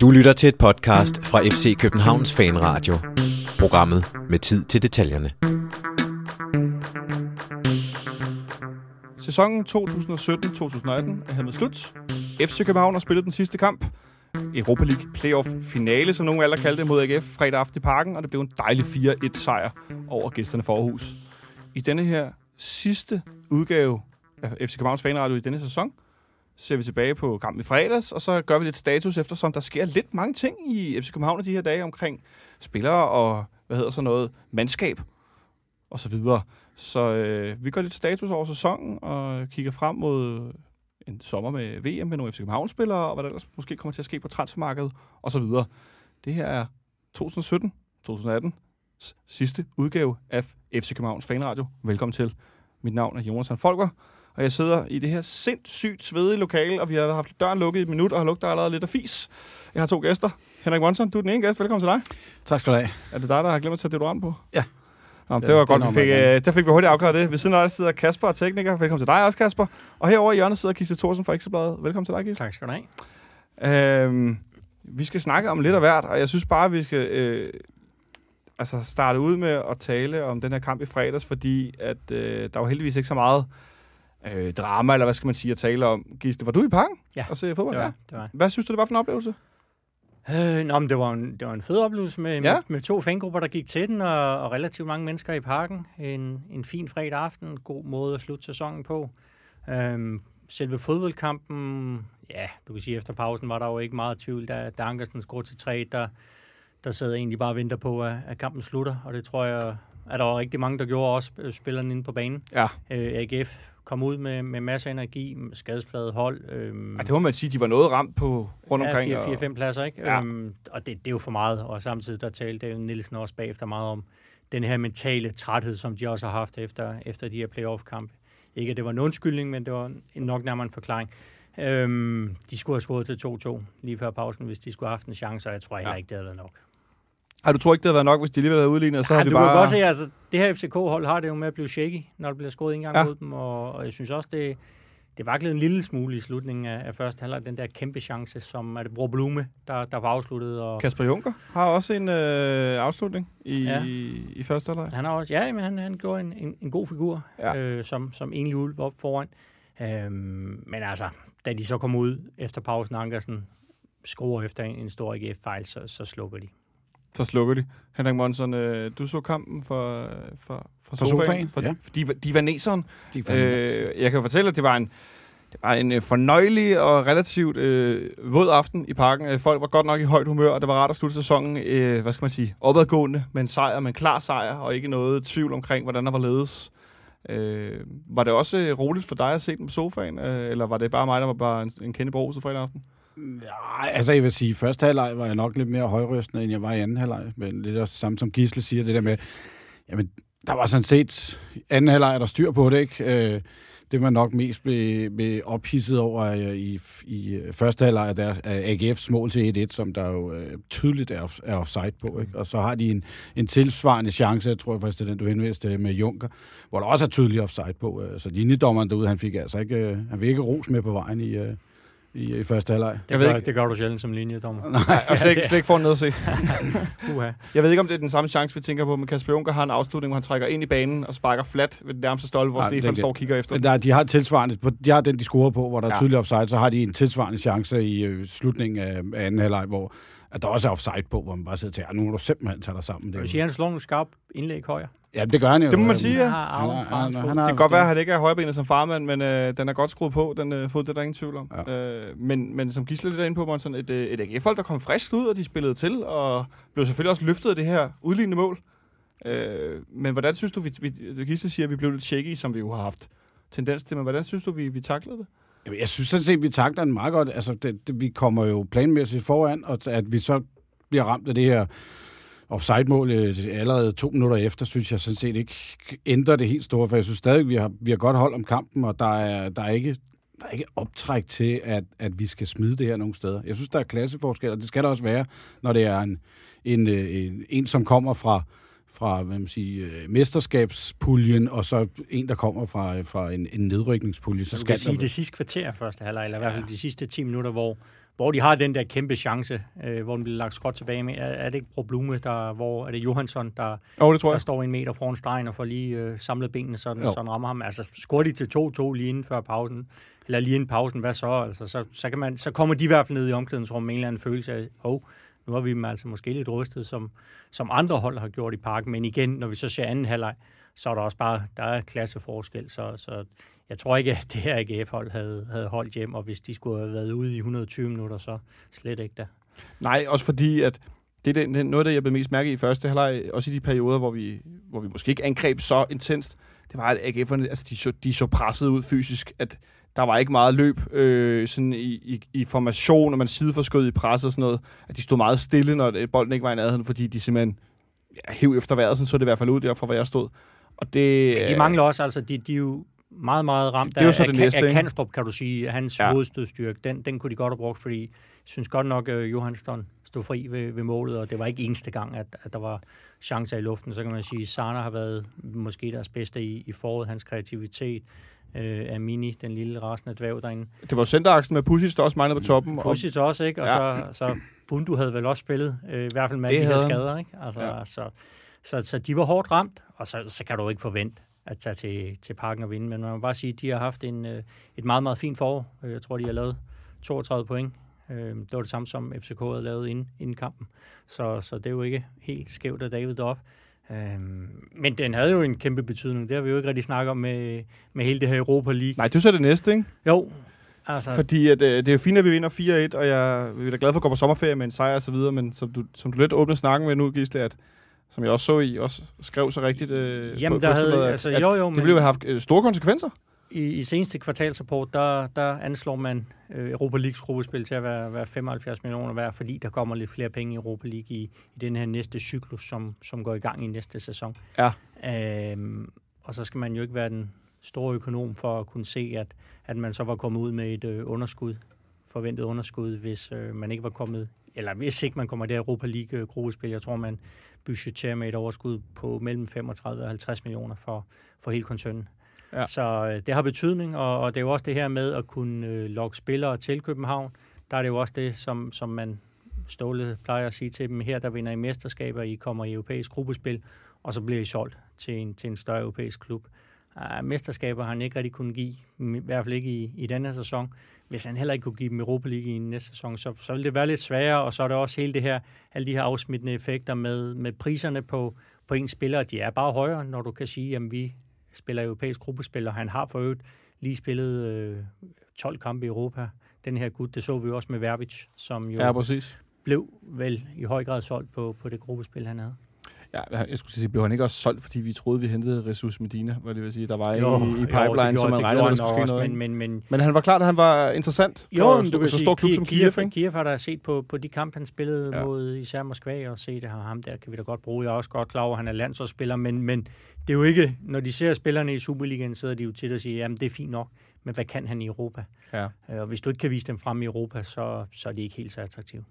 Du lytter til et podcast fra FC Københavns Fanradio. Programmet med tid til detaljerne. Sæsonen 2017-2018 er hermed slut. FC København har spillet den sidste kamp. Europa League Playoff finale, som nogen aldrig kaldte det, mod AGF fredag aften i parken, og det blev en dejlig 4-1 sejr over gæsterne for Aarhus. I denne her sidste udgave af FC Københavns Fanradio i denne sæson, ser vi tilbage på kampen i fredags, og så gør vi lidt status, eftersom der sker lidt mange ting i FC København de her dage omkring spillere og, hvad hedder så noget, mandskab og så videre. Så øh, vi gør lidt status over sæsonen og kigger frem mod en sommer med VM med nogle FC København-spillere, og hvad der ellers måske kommer til at ske på transfermarkedet og så videre. Det her er 2017-2018 sidste udgave af FC Københavns Fanradio. Velkommen til. Mit navn er Jonas Folker, og jeg sidder i det her sindssygt svedige lokale, og vi har haft døren lukket i et minut, og har lugtet allerede lidt af fis. Jeg har to gæster. Henrik Monson, du er den ene gæst. Velkommen til dig. Tak skal du have. Er det dig, der har glemt at tage deodorant på? Ja. Nå, det Ja, var det godt, vi fik, øh, der fik vi hurtigt afklaret det. Ved siden af dig sidder Kasper og tekniker. Velkommen til dig også, Kasper. Og herovre i hjørnet sidder Gisle Thorsen fra Ekstrabladet. Velkommen til dig, Gisle. Tak skal du have. Øhm, vi skal snakke om lidt af hvert, og jeg synes bare, vi skal øh, altså starte ud med at tale om den her kamp i fredags, fordi at øh, der var heldigvis ikke så meget øh, drama, eller hvad skal man sige, at tale om. Gisle, var du i parken Ja, og se fodbold? Det var, Ja. det var. Hvad synes du, det var for en oplevelse? Øh, nå, men det var en, det var en fed oplevelse med, Ja. med, med to fangrupper, der gik til den, og, og relativt mange mennesker i parken. En, en fin fredag aften, god måde at slutte sæsonen på. Øhm, selve fodboldkampen, ja, du kan sige, efter pausen var der jo ikke meget tvivl. Da, da Ankersen scorede til 3, der, der sad egentlig bare og venter på, at, at kampen slutter, og det tror jeg, at der rigtig mange, der gjorde også øh, spillerne inde på banen. Ja. Øh, AGF kom ud med, med masser af energi, skadespladet hold. Øhm, Ej, det må man sige, de var noget ramt på rundt omkring. Ja, og- 4-5 pladser, ikke? Ja. Ja. Øhm, og det, det er jo for meget, og samtidig der talte Nielsen også bagefter meget om den her mentale træthed, som de også har haft efter, efter de her playoff-kampe. Ikke at det var en undskyldning, men det var en- nok nærmere en forklaring. Øhm, de skulle have scoret til 2-2 lige før pausen, hvis de skulle have haft en chance, og jeg tror heller Ja. ikke, det havde været nok. Ej, du tror ikke, det havde været nok, hvis de alligevel havde udlignet, og så ja, har vi du bare... kan godt se, altså, det her FCK-hold har det jo med at blive shaky, når der bliver scoret en gang Ja. mod dem, og, og jeg synes også, det, det vaklede en lille smule i slutningen af, af første halvleg, den der kæmpe chance, som er det Bror Blume, der, der var afsluttet, og Kasper Junker har også en øh, afslutning i, ja. Ja. i første halvleg. Han har også, ja, men han, han gjorde en, en, en god figur, ja. øh, som, som egentlig ulv op foran. Øhm, men altså, da de så kom ud efter pausen, Ankersen skruer efter en, en stor AGF-fejl, så, så slukker de. Så slukker de. Henrik Monson, øh, du så kampen for, for, for, For sofaen, sofaen, for ja. de, divaneseren. De er fandme- Øh, jeg kan fortælle, at det var en, det var en øh, fornøjelig og relativt øh, våd aften i parken. Øh, Folk var godt nok i højt humør, og det var rart at slutte sæsonen, øh, hvad skal man sige, opadgående med en sejr, med en klar sejr, og ikke noget tvivl omkring, hvordan der var ledes. Øh, var det også øh, roligt for dig at se den på sofaen, øh, eller var det bare mig, der var bare en, en kende bruset fredag aften? Ja, altså jeg vil sige, første halvleg var jeg nok lidt mere højrystende, end jeg var i anden halvleg. Men det er det samme som Gisle siger, det der med, jamen, der var sådan set anden halvleg, der styr på det, ikke? Øh, det man nok mest blev, blev ophidset over øh, i, i øh, første halvleg, der er AGF's mål til 1-1, som der jo øh, tydeligt er, off, er offside på. Ikke? Og så har de en, en tilsvarende chance, jeg tror faktisk, det er den, du henviste med Junker, hvor der også er tydelig offside på. Øh, så linjedommeren derude, han fik altså ikke, øh, han fik ikke ros med på vejen i, øh, i, i første halvleg. Det, Jeg ved ikke- det gør du sjældent som linjedommer. Nej, og slet, ikke- slet ikke for ned at se. Uha. Jeg ved ikke, om det er den samme chance, vi tænker på, men Kasper Junker har en afslutning, hvor han trækker ind i banen og sparker flat ved den nærmeste stolpe, hvor Nej, Stefan står og kigger efter. Der, de har tilsvarende, de har den, de scorer på, hvor der er Ja. tydelig offside, så har de en tilsvarende chance i øh, slutningen af, af anden halvleg, hvor at der også er offside på, hvor man bare sidder til, at nu må du simpelthen tage dig sammen. Det, vil sige, at han slår nogle skarpe indlæg højere. ja, det gør han jo. Det må man sige, ja. har Han, han, han, Det kan godt være, at han ikke er højbenet som farmand, men øh, den er godt skruet på, den øh, fod, det er der ingen tvivl om. Ja. Øh, men, men som Gisle lidt inde på, Monson, et, øh, et AGF-hold, der kom frisk ud, og de spillede til, og blev selvfølgelig også løftet af det her udlignende mål. Øh, men hvordan synes du, vi, vi, Gisle siger, at vi blev lidt shaky, som vi jo har haft tendens til, men hvordan synes du, vi, vi taklede det? Jamen, Jeg synes sådan set, vi takler den meget godt. Altså, det, det, vi kommer jo planmæssigt foran, og at vi så bliver ramt af det her offside-mål øh, allerede to minutter efter, synes jeg sådan set ikke ændrer det helt store, for jeg synes stadig, vi har, vi har godt hold om kampen, og der er, der er ikke der er ikke optræk til, at, at vi skal smide det her nogle steder. Jeg synes, der er klasseforskel, og det skal der også være, når det er en, en, øh, en, en som kommer fra, fra hvad man siger, øh, mesterskabspuljen, og så en, der kommer fra, fra en, en nedrykningspulje. Så Så skal sige der, det sidste kvarter første halvleg, eller i hvert fald de sidste 10 minutter, hvor, hvor de har den der kæmpe chance, øh, hvor den bliver lagt skråt tilbage med. Er, er det ikke Blume, der, hvor er det Johansson, der, oh, det tror jeg. der står en meter foran stregen og får lige øh, samlet benene, så den, så den rammer ham? Altså, scorer de til 2-2 lige inden før pausen, eller lige inden pausen, hvad så? Altså, så, så, kan man, så kommer de i hvert fald ned i omklædningsrummet med en eller anden følelse af, hov, nu har vi dem altså måske lidt rystet, som, som andre hold har gjort i parken. Men igen, når vi så ser anden halvleg, så er der også bare der er klasseforskel. Så, så jeg tror ikke, at det her AGF-hold havde, havde holdt hjem, og hvis de skulle have været ude i 120 minutter, så slet ikke der. Nej, også fordi, at det er det, noget af det, jeg blev mest mærke i første halvleg, også i de perioder, hvor vi, hvor vi måske ikke angreb så intenst, det var, at AGF'erne, altså de så, de så presset ud fysisk, at der var ikke meget løb øh, sådan i, i, i formation, og man sideforskød i pres og sådan noget, at de stod meget stille, når bolden ikke var i nærheden, fordi de simpelthen ja, hæv efter vejret, sådan så det i hvert fald ud derfra, hvor jeg stod. Og det, Men de mangler også, altså de, de er jo meget, meget ramt det, det er så af, det næste, af Kanstrup, kan du sige. Hans ja. hovedstødstyrke, den, den kunne de godt have brugt, fordi jeg synes godt nok, at Johansson stod fri ved, ved målet, og det var ikke eneste gang, at, at der var chancer i luften. Så kan man sige, at Sana har været måske deres bedste i, i foråret, hans kreativitet øh, af Mini, den lille rasende dværg derinde. Det var centeraksen med Pusic, der også manglede på toppen. Pusic og... også, ikke? Og ja. så, så Bundu havde vel også spillet, øh, i hvert fald med det de her skader, ikke? Altså, ja. så, så, så de var hårdt ramt, og så, så kan du ikke forvente, at tage til, til parken og vinde. Men man må bare sige, at de har haft en, øh, et meget, meget fint forår. Jeg tror, de har lavet 32 point. Det var det samme, som FCK havde lavet inden, inden kampen. Så, så det er jo ikke helt skævt af David deroppe. Øhm, men den havde jo en kæmpe betydning. Det har vi jo ikke rigtig snakket om med, med hele det her Europa League. Nej, du så det næste, ikke? Jo. Altså... Fordi at, øh, det er jo fint, at vi vinder 4-1, og jeg er da glad for at gå på sommerferie med en sejr og så videre, men som du, som du lidt åbner snakken med nu, Gisle, at som jeg også så i, også skrev så rigtigt øh, Jamen, på, der havde, at, altså, jo, jo, det ville have haft øh, store konsekvenser. I, i seneste kvartalsrapport, der, der anslår man øh, Europa Leagues gruppespil til at være, være 75 millioner værd, fordi der kommer lidt flere penge i Europa League i, i den her næste cyklus, som, som går i gang i næste sæson. Ja. Øhm, og så skal man jo ikke være den store økonom for at kunne se, at, at man så var kommet ud med et øh, underskud, forventet underskud, hvis øh, man ikke var kommet, eller hvis ikke man kommer der Europa League gruppespil. Jeg tror, man budgetterer med et overskud på mellem 35 og 50 millioner for, for hele koncernen. Ja. Så øh, det har betydning, og, og det er jo også det her med at kunne øh, lokke spillere til København. Der er det jo også det, som, som man Ståle plejer at sige til dem, her der vinder I mesterskaber, I kommer i europæisk gruppespil, og så bliver I solgt til en, til en større europæisk klub. Uh, mesterskaber har han ikke rigtig kunnet give, i hvert fald ikke i, i denne sæson. Hvis han heller ikke kunne give dem Europa League i næste sæson, så, så ville det være lidt sværere, og så er der også hele det her, alle de her afsmittende effekter med, med priserne på, på en spiller, de er bare højere, når du kan sige, at vi spiller europæisk gruppespil, og han har for øvrigt lige spillet øh, 12 kampe i Europa. Den her gut, det så vi også med Verbic, som jo ja, præcis. blev vel i høj grad solgt på, på det gruppespil, han havde. Ja, jeg skulle sige, blev han ikke også solgt, fordi vi troede, vi hentede Jesus Medina, hvad det vil sige, der var jo, i, i pipeline, jo, gjorde, som man regnede, der skulle ske noget. Men, men, men, men han var klart, at han var interessant jo, for du kan så stor klub som Kiev. Kiev, Kiev har der set på, på de kampe, han spillede ja. mod især Moskva, og set, at ham der kan vi da godt bruge. Jeg er også godt klar over, at han er landsholdsspiller, men, men det er jo ikke, når de ser spillerne i Superligaen, sidder de jo til at sige, jamen det er fint nok, men hvad kan han i Europa? Ja. Og hvis du ikke kan vise dem frem i Europa, så, så er de ikke helt så attraktive.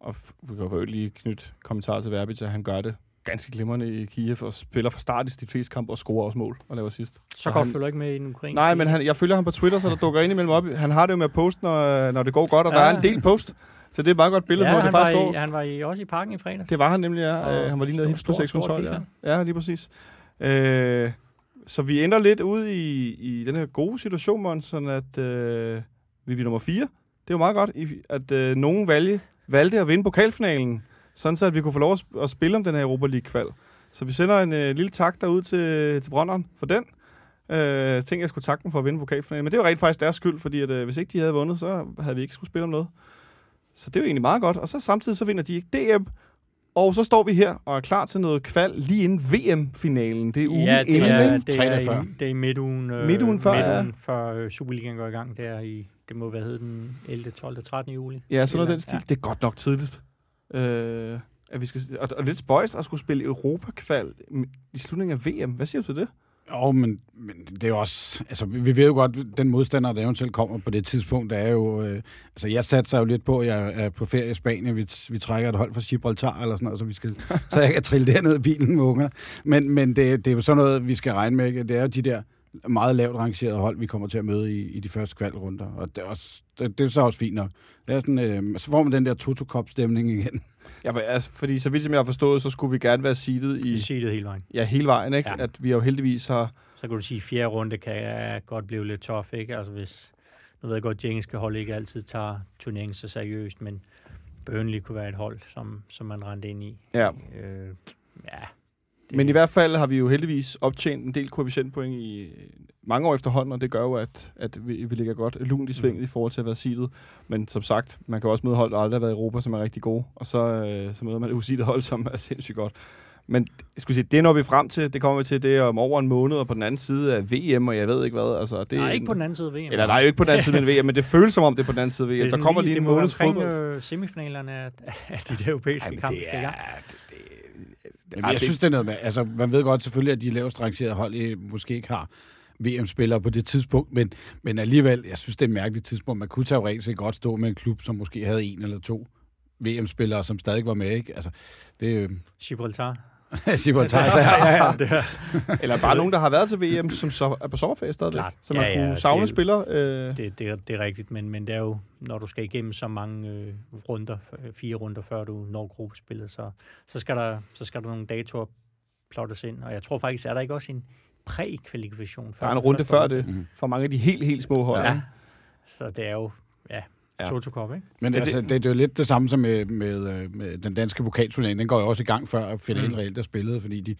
Og vi kan jo lige knytte kommentar til Verbic, at han gør det ganske glimrende i Kiev og spiller fra start i de fleste kampe og scorer også mål og laver sidst. Så, så godt han, følger ikke med i den ukrainske Nej, men han, jeg følger ham på Twitter, så der dukker ind imellem op. Han har det jo med at poste, når, når det går godt, og ja. der er en del post. Så det er et meget godt billede ja, på, det faktisk går. han var i, også i parken i fredags. Det var han nemlig, ja. Og han var lige nede helt på 612. Ja. ja, lige præcis. Øh, så vi ender lidt ud i, i den her gode situation, Måns, sådan at øh, vi bliver nummer 4. Det er jo meget godt, at øh, nogen valgte, valgte at vinde pokalfinalen sådan så at vi kunne få lov at spille om den her Europa League-kval. Så vi sender en øh, lille tak derud til, til Brønderen for den. Øh, tænkte, jeg skulle takke dem for at vinde pokalfinalen. Men det var rent faktisk deres skyld, fordi at, øh, hvis ikke de havde vundet, så havde vi ikke skulle spille om noget. Så det er jo egentlig meget godt. Og så samtidig så vinder de ikke DM. Og så står vi her og er klar til noget kval lige inden VM-finalen. Det er ugen ja, det inden. Er, det, er, i, det er i midtugen, øh, midtugen før, midtugen ja. før øh, Superligaen går i gang. Det er i, det må være den 11., 12., 13. juli. Ja, så er den stil. Ja. Det er godt nok tidligt. Øh, at vi skal, og, og lidt spøjst at skulle spille Europa-kval i slutningen af VM. Hvad siger du til det? Jo, men, men det er jo også... Altså, vi ved jo godt, den modstander, der eventuelt kommer på det tidspunkt, der er jo... Øh, altså, jeg satser jo lidt på, at jeg er på ferie i Spanien. Vi, vi trækker et hold fra Gibraltar eller sådan noget, så, vi skal, så jeg kan trille derned i bilen med unger. Men, men det, det er jo sådan noget, vi skal regne med. Det er jo de der meget lavt rangeret hold, vi kommer til at møde i, i de første kvalrunder. Og det er, også, det, det er så også fint nok. Det er sådan, øh, så får man den der Toto Cup-stemning igen. Ja, men altså, fordi så vidt som jeg har forstået, så skulle vi gerne være seedet i... Vi siger det hele vejen. Ja, hele vejen, ikke? Ja. At vi jo heldigvis har... Så kan du sige, at fjerde runde kan godt blive lidt tough, ikke? Altså hvis, nu ved jeg godt, at de engelske hold ikke altid tager turneringen så seriøst, men Burnley kunne være et hold, som, som man rendte ind i. Ja. Øh, ja. Det... Men i hvert fald har vi jo heldigvis optjent en del koefficientpoint i mange år efterhånden, og det gør jo, at, at vi, vi ligger godt lunt i svinget mm. i forhold til at være seedet. Men som sagt, man kan også møde hold, der aldrig har været i Europa, som er rigtig gode, og så, øh, så møder man et usiget hold, som er sindssygt godt. Men jeg skulle sige, det når vi frem til, det kommer vi til, det er om over en måned, og på den anden side af VM, og jeg ved ikke hvad. Altså, det nej, ikke på den anden side af VM. Eller nej, ikke på den anden side af VM, men det føles som om, det er på den anden side af VM. Der kommer lige en måneds fodbold. Det er semifinalerne af, de der europæiske kampe i gang. Det, det, Jamen, jeg synes, det er noget med, altså, man ved godt selvfølgelig, at de lavest rangerede hold I måske ikke har VM-spillere på det tidspunkt, men, men alligevel, jeg synes, det er et mærkeligt tidspunkt. Man kunne teoretisk set godt stå med en klub, som måske havde en eller to VM-spillere, som stadig var med, ikke? Altså, det Gibraltar. Gibraltar, ja, ja, ja. Det Eller bare nogen, der har været til VM, som så er på sommerferie stadigvæk. Klart. Så man Ja, kunne ja, savne det- spillere. Øh, Det, det, er- det er rigtigt, men, men det er jo, når du skal igennem så mange øh, runder, fire runder før du når gruppespillet, så, så, skal der, så skal der nogle datoer plottes ind. Og jeg tror faktisk, er der ikke også en præ-kvalifikation? der er en runde før det, Mhm. for mange af de helt, helt små hold. Ja. Så det er jo, ja, Ja. Toto Cup, ikke? Men det- altså, det, det er jo lidt det samme som med, med, øh, med den danske pokalturnering. Den går jo også i gang før finalen Mm. reelt er spillet, fordi de,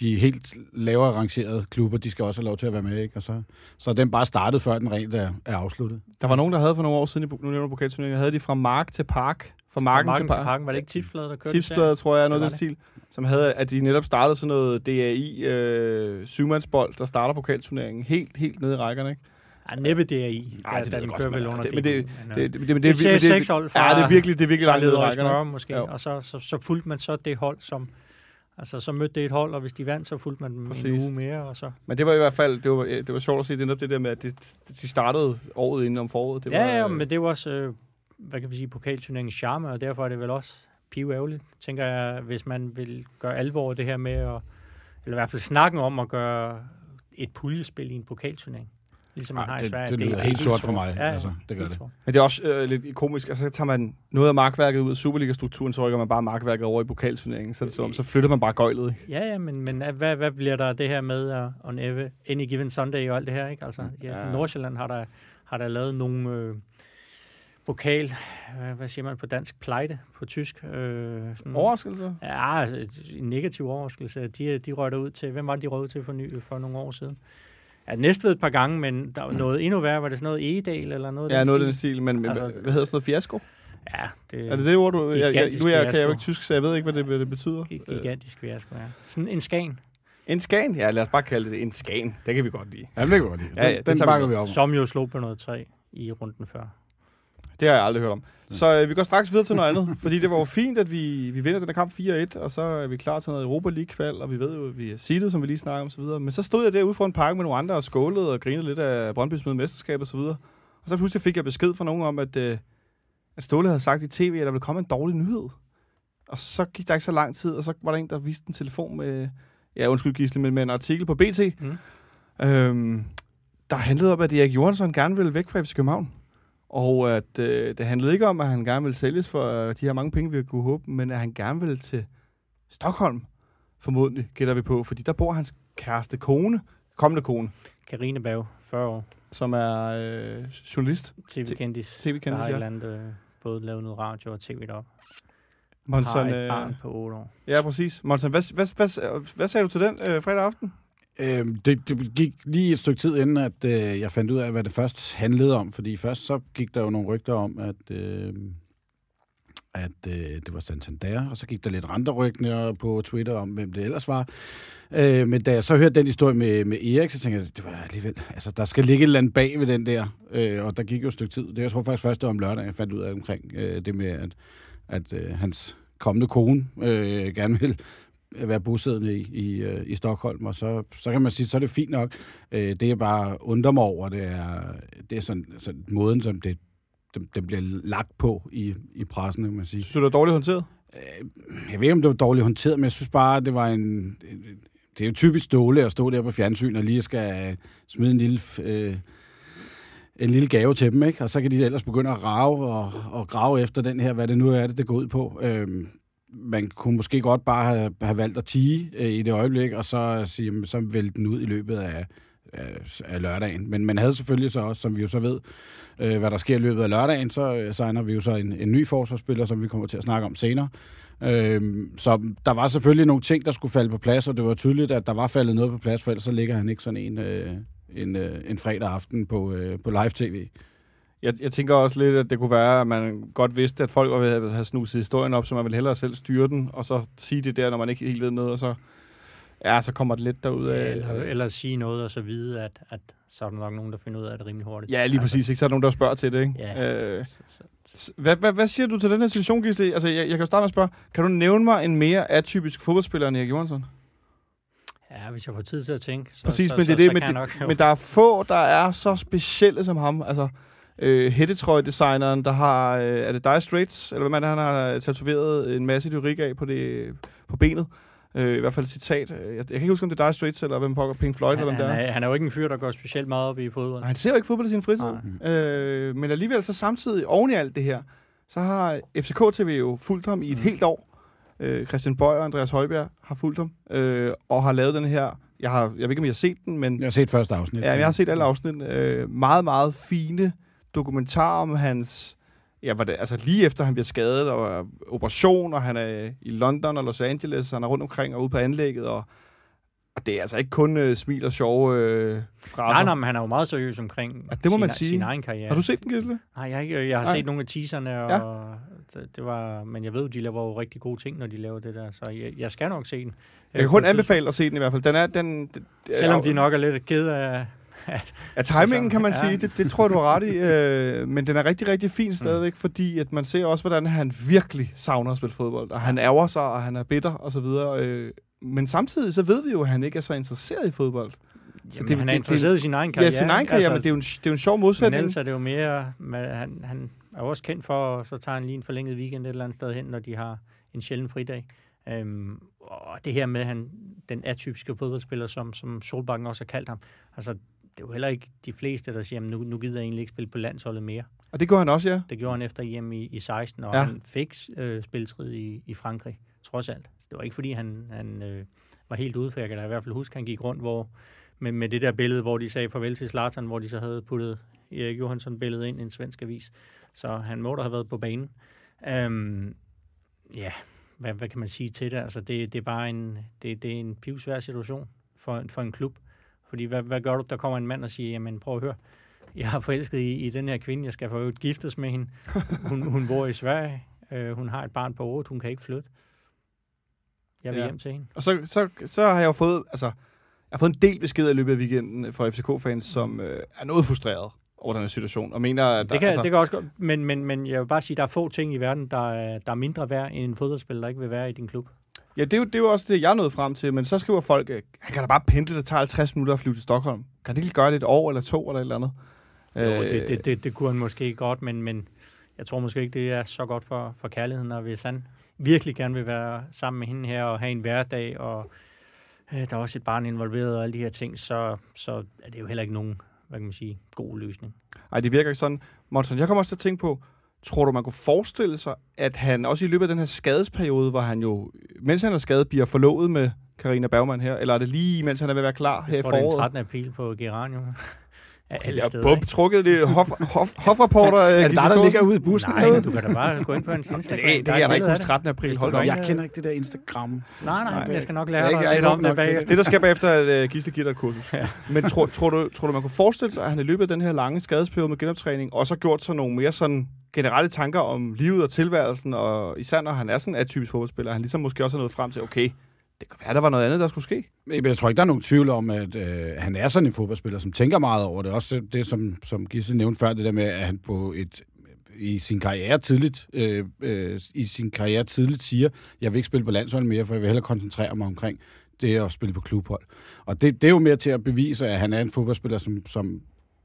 de helt lavere rangerede klubber, de skal også have lov til at være med, ikke? Og så, så den bare startet, før den rent er, er afsluttet. Der var nogen, der havde for nogle år siden, i, nu nævner pokalturneringen, havde de fra mark til park. Fra marken, Marken til park. parken. Var det ikke tipsbladet, der kørte Tipsbladet, tror jeg, er noget af den stil. Som havde, at de netop startede sådan noget DAI øh, syvmandsbold, der starter pokalturneringen helt, helt nede i rækkerne, ikke? Ja, næppe det er i. Ej, Der, det den kører vel under det- men det- Det, øh, det, det, det, ser seks hold fra, Ja, det er virkelig, det er virkelig langt rækkerne. Smøre, måske, Jo. og så, så, så fulgte man så det hold, som... Altså, så mødte det et hold, og hvis de vandt, så fulgte man dem en uge mere, og så... Men det var i hvert fald, det var, det var sjovt at se det, netop det der med, at de, de startede året inden om foråret. Det ja, var, ja, øh, men det var også, øh, hvad kan vi sige, pokalturneringens charme, og derfor er det vel også piværgerligt, tænker jeg, hvis man vil gøre alvor det her med, at, eller i hvert fald snakken om at gøre et puljespil i en pokalturnering. Ligesom man Ej, har i det- Sverige. det lyder er helt sort for mig, Ja, ja, altså, det gør det. sort. Men det er også øh, lidt komisk. Altså, så tager man noget af markværket ud af Superliga-strukturen, så rykker man bare markværket over i pokalturneringen. Så, det som om, så flytter man bare gøjlet. Ikke? Ja, ja, men, men hvad, hvad bliver der det her med uh, on every, any given Sunday og alt det her, ikke? Altså, ja, Ja. Nordsjælland har der, har der lavet nogle øh, pokal, hvad, hvad siger man på dansk, plejde på tysk. Øh, sådan, Overraskelse? Ja, altså, en negativ overraskelse. De, de røg ud til, hvem var det, de røg ud til for, ny, for nogle år siden? Ja, Næstved et par gange, men der var noget endnu værre. Var det sådan noget Egedal eller noget? Ja, den noget af stil? den stil. Men, men Altså, hvad, hvad hedder sådan noget fiasko? Ja, det Er det det ord, du... Jeg, jeg, nu jeg, kan jeg jo ikke tysk, så jeg ved ikke, hvad det, hvad det betyder. Gi- gigantisk fiasko, ja. Sådan en skan, En skan? Ja, lad os bare kalde det en skan. Det kan vi godt lide. Ja, det kan vi godt lide. Ja, ja, Den, den bakker vi op om. som jo slog på noget træ i runden før. Det har jeg aldrig hørt om. Så øh, vi går straks videre til noget andet, fordi det var jo fint, at vi, vi vinder den her kamp 4-1, og så er vi klar til noget Europa League-kval, og vi ved jo, at vi er seedet, som vi lige snakker om, så videre. Men så stod jeg derude foran parken med nogle andre og skålede og grinede lidt af Brøndby's møde mesterskab og så videre. Og så pludselig fik jeg besked fra nogen om, at, øh, at Ståle havde sagt i tv, at der ville komme en dårlig nyhed. Og så gik der ikke så lang tid, og så var der en, der viste en telefon med, ja undskyld Gisle, men med en artikel på BT, Mm. øhm, der handlede om, at Erik Johansson gerne ville væk fra FC København. Og at øh, det handlede ikke om, at han gerne ville sælges for øh, de her mange penge, vi kunne håbe, men at han gerne ville til Stockholm, formodentlig, gætter vi på. Fordi der bor hans kæreste kone, kommende kone, Karine Berg, 40 år, som er øh, journalist, tv-kendis, TV-kendis, der har ja. andet, øh, både lavet noget radio og tv deroppe. Monson, har et øh, barn på 8 år. ja, præcis. Monson, hvad, hvad, hvad, hvad sagde du til den øh, fredag aften? Øh, det, det gik lige et stykke tid inden, at øh, jeg fandt ud af, hvad det først handlede om. Fordi først så gik der jo nogle rygter om, at, øh, at øh, det var Santander, og så gik der lidt andre rygter på Twitter om, hvem det ellers var. Øh, men da jeg så hørte den historie med, med Erik, så tænkte jeg, det var alligevel, altså der skal ligge et eller andet bag ved den der. Øh, og der gik jo et stykke tid. Det jeg tror faktisk først, det var om lørdag, jeg fandt ud af omkring øh, det med, at, at øh, hans kommende kone øh, gerne vil være bosiddende i, i, øh, i Stockholm, og så, så kan man sige, så er det fint nok. Øh, det jeg bare undrer mig over, det er, det er sådan, sådan måden, som det, den, den bliver lagt på i, i pressen, kan man sige. Synes du, det er dårligt håndteret? Øh, Jeg ved ikke, om det var dårligt håndteret, men jeg synes bare, det var en... det er jo typisk Ståle at stå der på fjernsyn og lige skal smide en lille, øh, en lille gave til dem, ikke? Og så kan de ellers begynde at rave og, og grave efter den her, hvad det nu er, det, det går ud på. Øh, man kunne måske godt bare have, have valgt at tige øh, i det øjeblik, og så sige, jamen, så vælge den ud i løbet af, af, af lørdagen. Men man havde selvfølgelig så også, som vi jo så ved, øh, hvad der sker i løbet af lørdagen, så øh, signer vi jo så en, en ny forsvarsspiller, som vi kommer til at snakke om senere. Øh, så der var selvfølgelig nogle ting, der skulle falde på plads, og det var tydeligt, at der var faldet noget på plads, for ellers så ligger han ikke sådan en, øh, en, øh, en fredag aften på, øh, på live-tv. Jeg, jeg tænker også lidt, at det kunne være, at man godt vidste, at folk var ved at have snuset historien op, så man ville hellere selv styre den, og så sige det der, når man ikke helt ved noget, og så, ja, så kommer det lidt derud af. Eller, eller sige noget, og så vide, at, at så er der nok nogen, der finder ud af det rimelig hurtigt. Ja, lige præcis. Ikke? Så er der nogen, der spørger til det. Ikke? Ja. Øh, hvad, hvad, hvad siger du til den her situation, Gisle? Altså, jeg, jeg kan jo starte med at spørge, kan du nævne mig en mere atypisk fodboldspiller end Erik Johansson? Ja, hvis jeg får tid til at tænke, så, Præcis, så, men det er så, det, så men, det, nok, men der er få, der er så specielle som ham. Altså, øh, hættetrøje-designeren, der har, øh, er det Dire Straits, eller hvad man er, han har tatoveret en masse lyrik af på, det, på benet. Øh, I hvert fald et citat. Jeg, jeg kan ikke huske, om det er Dire Straits, eller hvem pokker Pink Floyd, han, eller hvem han, er. er, han er jo ikke en fyr, der går specielt meget op i fodbold. Nej, han ser jo ikke fodbold i sin fritid. Nej. Øh, men alligevel så samtidig oven i alt det her, så har FCK TV jo fulgt ham i et Mm. helt år. Øh, Christian Bøj og Andreas Højbjerg har fulgt ham, øh, og har lavet den her, jeg, har, jeg ved ikke, om I har set den, men Jeg har set første afsnit. ja, jeg har set alle afsnit. Øh, meget, meget fine dokumentarer om hans, ja, hvad det, altså lige efter han bliver skadet, og operation, og han er i London og Los Angeles, og han er rundt omkring og ude på anlægget, og, og det er altså ikke kun øh, smil og sjove øh, fraser. Nej, nej, men han er jo meget seriøs omkring Ja, det må sin, man sige. sin egen karriere. Har du set den, Gisle? Nej, jeg, har ikke- jeg har Nej. set nogle af teaserne, og Ja. det, var, men jeg ved, de laver jo rigtig gode ting, når de laver det der, så jeg, jeg skal nok se den. Jeg kan kun anbefale at se den i hvert fald. Den er, den, den, Selvom de nok er lidt ked af... Ja, timingen kan man sige, det, det tror jeg, du har ret i. Øh, men den er rigtig, rigtig fin stadigvæk, fordi at man ser også, hvordan han virkelig savner at spille fodbold. Og han ærger sig, og han er bitter, og så videre. Øh, men samtidig så ved vi jo, at han ikke er så interesseret i fodbold. Jamen, det- han er det- interesseret i sin egen karriere. Ja, sin egen karriere, altså, men det er jo en, det er jo en sjov Men modsætning. ellers er det jo mere... Men han, han er jo også kendt for, så tager han lige en forlænget weekend et eller andet sted hen, når de har en sjælden fridag. Øhm, og det her med han, den atypiske fodboldspiller, som, som Solbakken også har kaldt ham, altså det er jo heller ikke de fleste, der siger, "Jamen, nu, nu gider jeg egentlig ikke spille på landsholdet mere. Og det gør han også, ja. Det gjorde han efter hjem i, i 16, og Ja. han fik øh, spilletid i, i Frankrig, trods alt. Så det var ikke, fordi han, han øh, var helt ude, for jeg kan da i hvert fald huske, at han gik rundt hvor, med, med det der billede, hvor de sagde farvel til Zlatan, hvor de så havde puttet Erik Johansson billedet ind i en svensk avis. Så han må da have været på banen. Øhm, ja, hvad, hvad kan man sige til det? Altså, det, det er bare en, det, det er en pivsvær situation for, for en klub. Fordi hvad, hvad gør du, der kommer en mand og siger, jamen prøv at høre, jeg har forelsket i, i den her kvinde, jeg skal for giftes med hende. Hun, hun bor i Sverige, øh, hun har et barn på 8, hun kan ikke flytte. Jeg vil Ja. hjem til hende. Og så, så, så har jeg jo fået, altså, jeg har fået en del beskeder i løbet af weekenden fra FCK-fans, som øh, er noget frustreret over den her situation, og mener, at der, Det kan, altså, det kan også godt, men, men, men jeg vil bare sige, der er få ting i verden, der er, der er mindre værd end en fodboldspiller, der ikke vil være i din klub. Ja, det er, jo, det er jo også det, jeg nåede frem til, men så skriver folk, øh, han kan da bare pendle, det tager 50 minutter at flyve til Stockholm. Kan det ikke gøre det et år eller to eller et eller andet? Jo, Øh, det, det, det, det kunne han måske godt, men, men jeg tror måske ikke, det er så godt for, for kærligheden, og hvis han virkelig gerne vil være sammen med hende her og have en hverdag, og øh, der er også et barn involveret og alle de her ting, så, så er det jo heller ikke nogen, hvad kan man sige, god løsning. Ej, det virker ikke sådan. Monson, jeg kommer også til at tænke på, tror du, man kunne forestille sig, at han også i løbet af den her skadesperiode, hvor han jo, mens han er skadet, bliver forlovet med Karina Bergman her, eller er det lige, mens han er ved at være klar her Jeg i tror, det er en foråret? 13. april på Geranium. Alle Jeg steder, har ikke? trukket det hof, hof, hofrapporter. Er det dig, der ligger ude i bussen? Nej, men du kan da bare gå ind på hans Instagram. det, det Der er da ikke huske 13. april. Hold op. Jeg kender ikke det der Instagram. Nej, nej, Nej. jeg skal nok lære er jeg er lidt om det bagefter. Det, der sker bagefter, at uh, Gisle giver dig et kursus. Ja. Men tror, tror, du, tror du, man kunne forestille sig, at han i løbet af den her lange skadesperiode med genoptræning, også har gjort sig nogle mere sådan generelle tanker om livet og tilværelsen, og især når han er sådan en atypisk fodboldspiller, han ligesom måske også har nået frem til, okay, det kan være, der var noget andet, der skulle ske. Men Jeg tror ikke, der er nogen tvivl om, at øh, han er sådan en fodboldspiller, som tænker meget over det. Også det, det som, som Gisse nævnte før, det der med, at han på et i sin karriere tidligt, øh, øh, i sin karriere tidligt siger, jeg vil ikke spille på landshold mere, for jeg vil hellere koncentrere mig omkring det at spille på klubhold. Og det, det er jo mere til at bevise, at han er en fodboldspiller, som, som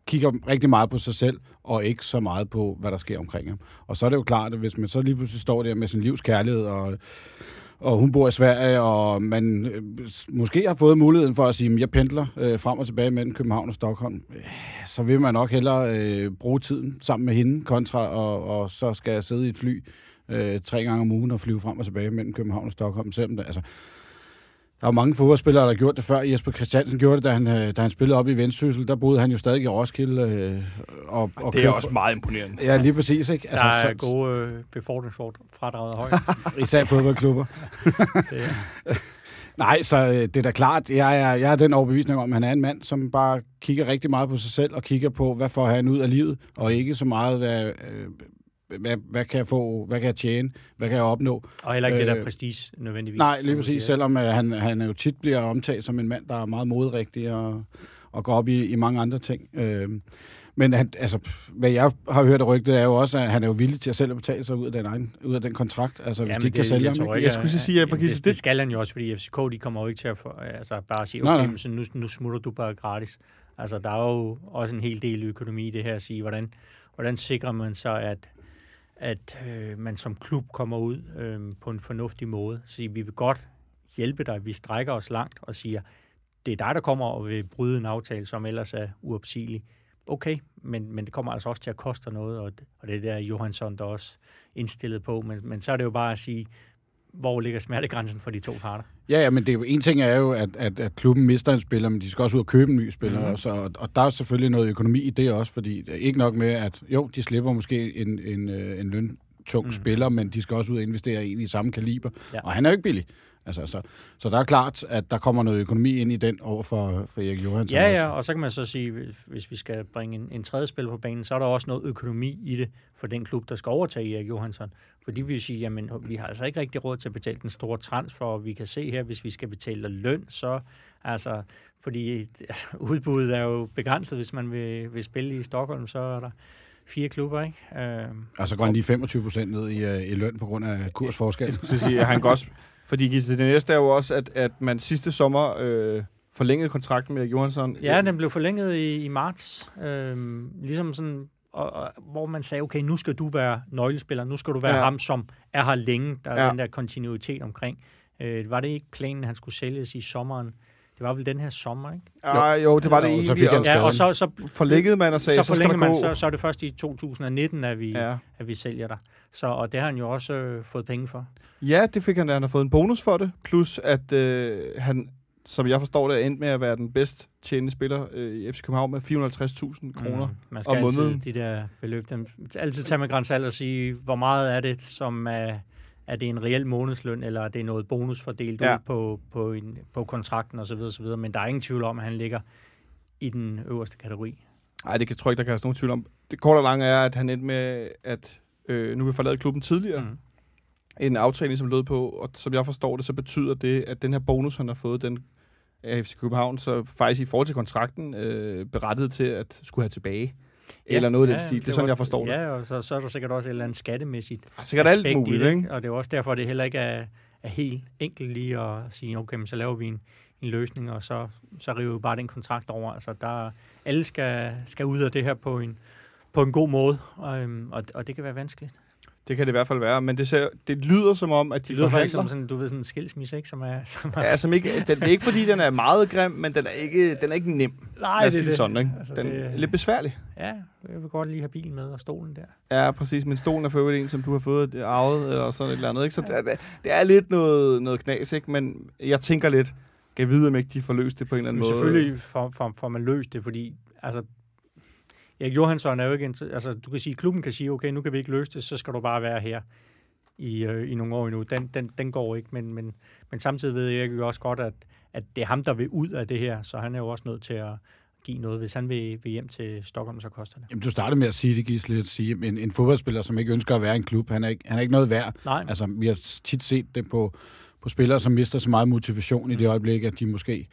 kigger rigtig meget på sig selv, og ikke så meget på, hvad der sker omkring ham. Og så er det jo klart, at hvis man så lige pludselig står der med sin livs kærlighed, og, og hun bor i Sverige, og man øh, måske har fået muligheden for at sige, at jeg pendler øh, frem og tilbage mellem København og Stockholm, øh, så vil man nok hellere øh, bruge tiden sammen med hende, kontra og, og så skal jeg sidde i et fly øh, tre gange om ugen og flyve frem og tilbage mellem København og Stockholm. Selvom det, altså, der er jo mange fodboldspillere, der har gjort det før. Jesper Christiansen gjorde det, da han, øh, da han spillede op i Vendsyssel. Der boede han jo stadig i Roskilde. Øh, og, og Det er kørte- også meget imponerende. Ja, lige præcis. Ikke? Altså, der er så- gode øh, befordringsfradrag af højt. Især fodboldklubber. Det, Nej, så øh, det er da klart. Jeg er, jeg er den overbevisning om, at han er en mand, som bare kigger rigtig meget på sig selv og kigger på, hvad får han ud af livet, og ikke så meget, hvad, øh, hvad, hvad kan jeg få, hvad kan jeg tjene, hvad kan jeg opnå. og heller ikke det der Øh, prestige nødvendigvis. Nej, lige præcis, siger. selvom øh, han, han jo tit bliver omtalt som en mand, der er meget modrigtig og, og går op i, i mange andre ting. Øh, men han, altså, hvad jeg har hørt af rygtet, er jo også, at han er jo villig til at selv at betale sig ud af den, egen, ud af den kontrakt, altså hvis Ja, de men ikke kan sælge ham. tror ikke? ikke, Jeg skulle så sige, at jamen, faktisk det, det- det, skal han jo også, fordi FCK, de kommer jo ikke til at få, altså, bare sige, okay, nej. men så nu, nu smutter du bare gratis. Altså, der er jo også en hel del økonomi i det her at sige, hvordan, hvordan sikrer man så, at, at øh, man som klub kommer ud øh, på en fornuftig måde. Så vi vil godt hjælpe dig, vi strækker os langt og siger, det er dig, der kommer og vil bryde en aftale, som ellers er uopsigelig. Okay, men, men det kommer altså også til at koste noget, og, og det er der Johansson der også indstillet på. Men, men så er det jo bare at sige, hvor ligger smertegrænsen for de to parter? Ja, ja, men det er jo, en ting er jo, at, at, at klubben mister en spiller, men de skal også ud og købe en ny spiller. Mhm. Mm. Så, og, og der er selvfølgelig noget økonomi i det også, fordi det er ikke nok med, at jo, de slipper måske en, en, øh, en løntung Mhm. mm. spiller, men de skal også ud og investere i en i samme kaliber. Ja. Og han er jo ikke billig. Altså, så, så der er klart, at der kommer noget økonomi ind i den over for, for Erik Johansson Ja, ja, og så kan man så sige, hvis, hvis vi skal bringe en, en tredje spiller på banen, så er der også noget økonomi i det for den klub, der skal overtage Erik Johansson. Fordi vi vil sige, jamen, vi har altså ikke rigtig råd til at betale den store transfer, og vi kan se her, hvis vi skal betale løn, så altså, fordi altså, udbuddet er jo begrænset, hvis man vil, vil spille i Stockholm, så er der fire klubber, ikke? Øh, Og så går han lige 25 procent ned i, øh, i løn på grund af kursforskel. Jeg skulle sige, at han går også... Fordi Gisle, det næste er jo også, at, at man sidste sommer øh, forlængede kontrakten med Johansson. Ja, den blev forlænget i, i marts. Øhm, ligesom sådan, og, og, hvor man sagde, okay, nu skal du være nøglespiller, nu skal du være Ja. ham, som er her længe. Der er ja. den der kontinuitet omkring. Øh, var det ikke planen, at han skulle sælges i sommeren? Det var vel den her sommer, ikke? Ah, jo, det var det Jo, så egentlig. fik han. Ja, og så, så, forlængede man og sagde, så så, skal man, gå... så, så er det først i 2019, at vi, ja. Ja. at vi sælger dig. Så, og det har han jo også øh, fået penge for. ja, det fik han, han har fået en bonus for det. Plus at øh, han, som jeg forstår det, er endt med at være den bedst tjenende spiller øh, i FC København med 450.000 kroner. Mm. Man skal om altid, måneden. de der beløb, dem, altid tage med grænsalt og sige, hvor meget er det, som er, er det en reel månedsløn, eller er det noget bonus fordelt Ja. ud på, på, en, på kontrakten osv. osv. Men der er ingen tvivl om, at han ligger i den øverste kategori. Nej, det kan, tror jeg ikke, der kan være nogen tvivl om. Det korte og lange er, at han endte med, at øh, nu vil forlade klubben tidligere. Mm. En aftale, som lød på, og som jeg forstår det, så betyder det, at den her bonus, han har fået, den af FC København, så faktisk i forhold til kontrakten, øh, berettiget til at skulle have tilbage. Ja, eller noget i den stil. Det er sådan, også- jeg forstår det. Ja, og så, så er der sikkert også et eller andet skattemæssigt Ja, sikkert alt aspekt i muligt, det, ikke? Og det er også derfor, at det heller ikke er, er helt enkelt lige at sige, okay, men så laver vi en, en løsning, og så, så river vi bare den kontrakt over. Altså, der, alle skal, skal ud af det her på en, på en god måde, og, øhm, og, og det kan være vanskeligt. Det kan det i hvert fald være, men det, ser, det lyder som om, at de Det lyder forhandler. som sådan, du ved, sådan en skilsmisse, ikke? Som er, som er, Ja, som ikke, den, det er ikke fordi, den er meget grim, men den er ikke, den er ikke nem. nej, os sige det sådan, ikke? Altså, Den det- er lidt besværlig. Ja, jeg vil godt lige have bilen med og stolen der. Ja, præcis. Men stolen er for øvrigt en, som du har fået arvet, eller sådan et eller andet. Ikke? Så det, er- det er lidt noget, noget knas, ikke? Men jeg tænker lidt, kan jeg vide, om ikke de får løst det på en eller anden Men måde. selvfølgelig får, får, får man løst det, fordi altså, Erik Johansson er jo ikke... Altså, du kan sige, klubben kan sige, okay, nu kan vi ikke løse det, så skal du bare være her i, øh, i nogle år endnu. Den, den, den går ikke, men, men, men samtidig ved jeg jo også godt, at, at det er ham, der vil ud af det her, så han er jo også nødt til at give noget. Hvis han vil, vil hjem til Stockholm, så koster det. Jamen, du startede med at sige det, Gisle, at sige, en, en fodboldspiller, som ikke ønsker at være i en klub, han er ikke, han er ikke noget værd. Nej, Altså, vi har tit set det på, på spillere, som mister så meget motivation i det øjeblik, at de måske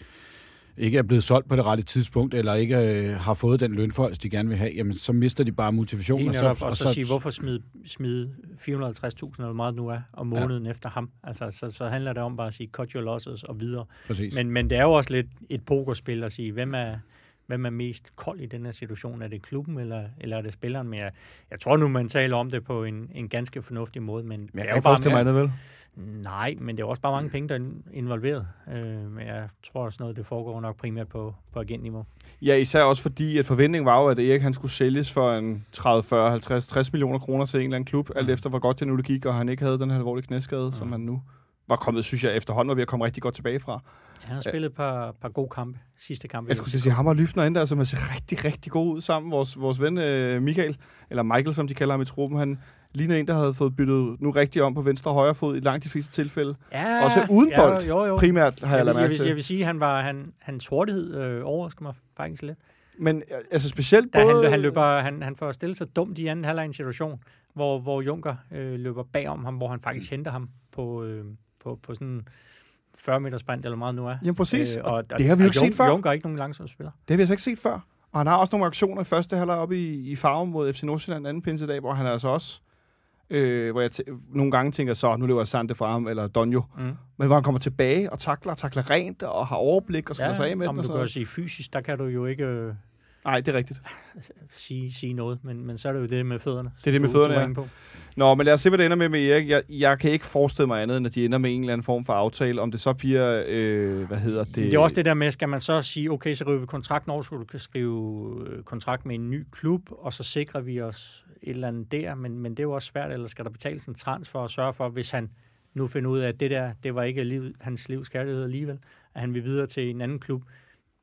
ikke er blevet solgt på det rette tidspunkt, eller ikke øh, har fået den lønfolk, de gerne vil have, jamen så mister de bare motivation. Lige netop, og så, så sige, hvorfor smide, smide 450.000, eller hvor meget nu er, om måneden ja. efter ham. Altså, så, så handler det om bare at sige, cut your losses og videre. Præcis. Men, men det er jo også lidt et pokerspil at sige, hvem er, hvem er mest kold i den her situation? Er det klubben, eller, eller er det spilleren? Men jeg, jeg tror nu, man taler om det på en, en ganske fornuftig måde, men Men det jeg er kan jo ikke bare forestille mig andet, vel? Nej, men det er også bare mange penge, der er involveret. Øh, men jeg tror også noget, det foregår nok primært på, på agentniveau. Ja, især også fordi, at forventningen var jo, at Erik han skulle sælges for en 30, 40, 50, 60 millioner kroner til en eller anden klub, alt Mm. efter hvor godt det nu gik, og han ikke havde den her alvorlige knæskade, mm. som han nu var kommet, synes jeg, efterhånden var ved at komme rigtig godt tilbage fra. Han har spillet et par, par gode kampe. Sidste kamp. Jeg skulle sige, ham og Lyfner endda, som har set rigtig, rigtig god ud sammen. Vores, vores ven øh, Michael, eller Michael, som de kalder ham i truppen, han ligner en, der havde fået byttet nu rigtig om på venstre og højre fod i langt de fleste tilfælde. Ja, Også uden bold, Jo, jo. Primært har jeg, Jeg, lagt mærke vil, jeg til. vil sige, at han var, han, hans hurtighed øh, overrasker mig faktisk lidt. Men øh, altså specielt Da både... han, han, løber, han, han får stillet sig dumt i anden halvleg en situation, hvor, hvor Junker øh, løber bagom ham, hvor han faktisk Mm. henter ham på, øh, på, på sådan 40 meter sprint, eller meget nu er. Jamen præcis, Øh, og, og, det har vi jo ikke set før. Junker er ikke nogen langsom spiller. Det har vi altså ikke set før. Og han har også nogle aktioner i første halvleg oppe i, i farven mod FC Nordsjælland anden pinsedag, hvor han altså også... Øh, hvor jeg nogle gange tænker, så nu løber Sante fra ham, eller Donjo. Mm. Men hvor han kommer tilbage og takler, takler rent og har overblik og skal ja, sig af med om den. Og du kan sige fysisk, der kan du jo ikke øh, Nej, det er rigtigt. sige, sige noget, men, men så er det jo det med fødderne. Det er det med fødderne, ja. På. Nå, men lad os se, hvad det ender med med Erik. Jeg, jeg kan ikke forestille mig andet, end at de ender med en eller anden form for aftale. Om det så bliver, øh, hvad hedder det? Det, er også det der med, skal man så sige, okay, så river vi kontrakten over, så du kan skrive øh, kontrakt med en ny klub, og så sikrer vi os et eller andet der, men, men det er jo også svært, eller skal der betales en transfer og sørge for, hvis han nu finder ud af, at det der, det var ikke liv, hans livs kærlighed alligevel, at han vil videre til en anden klub.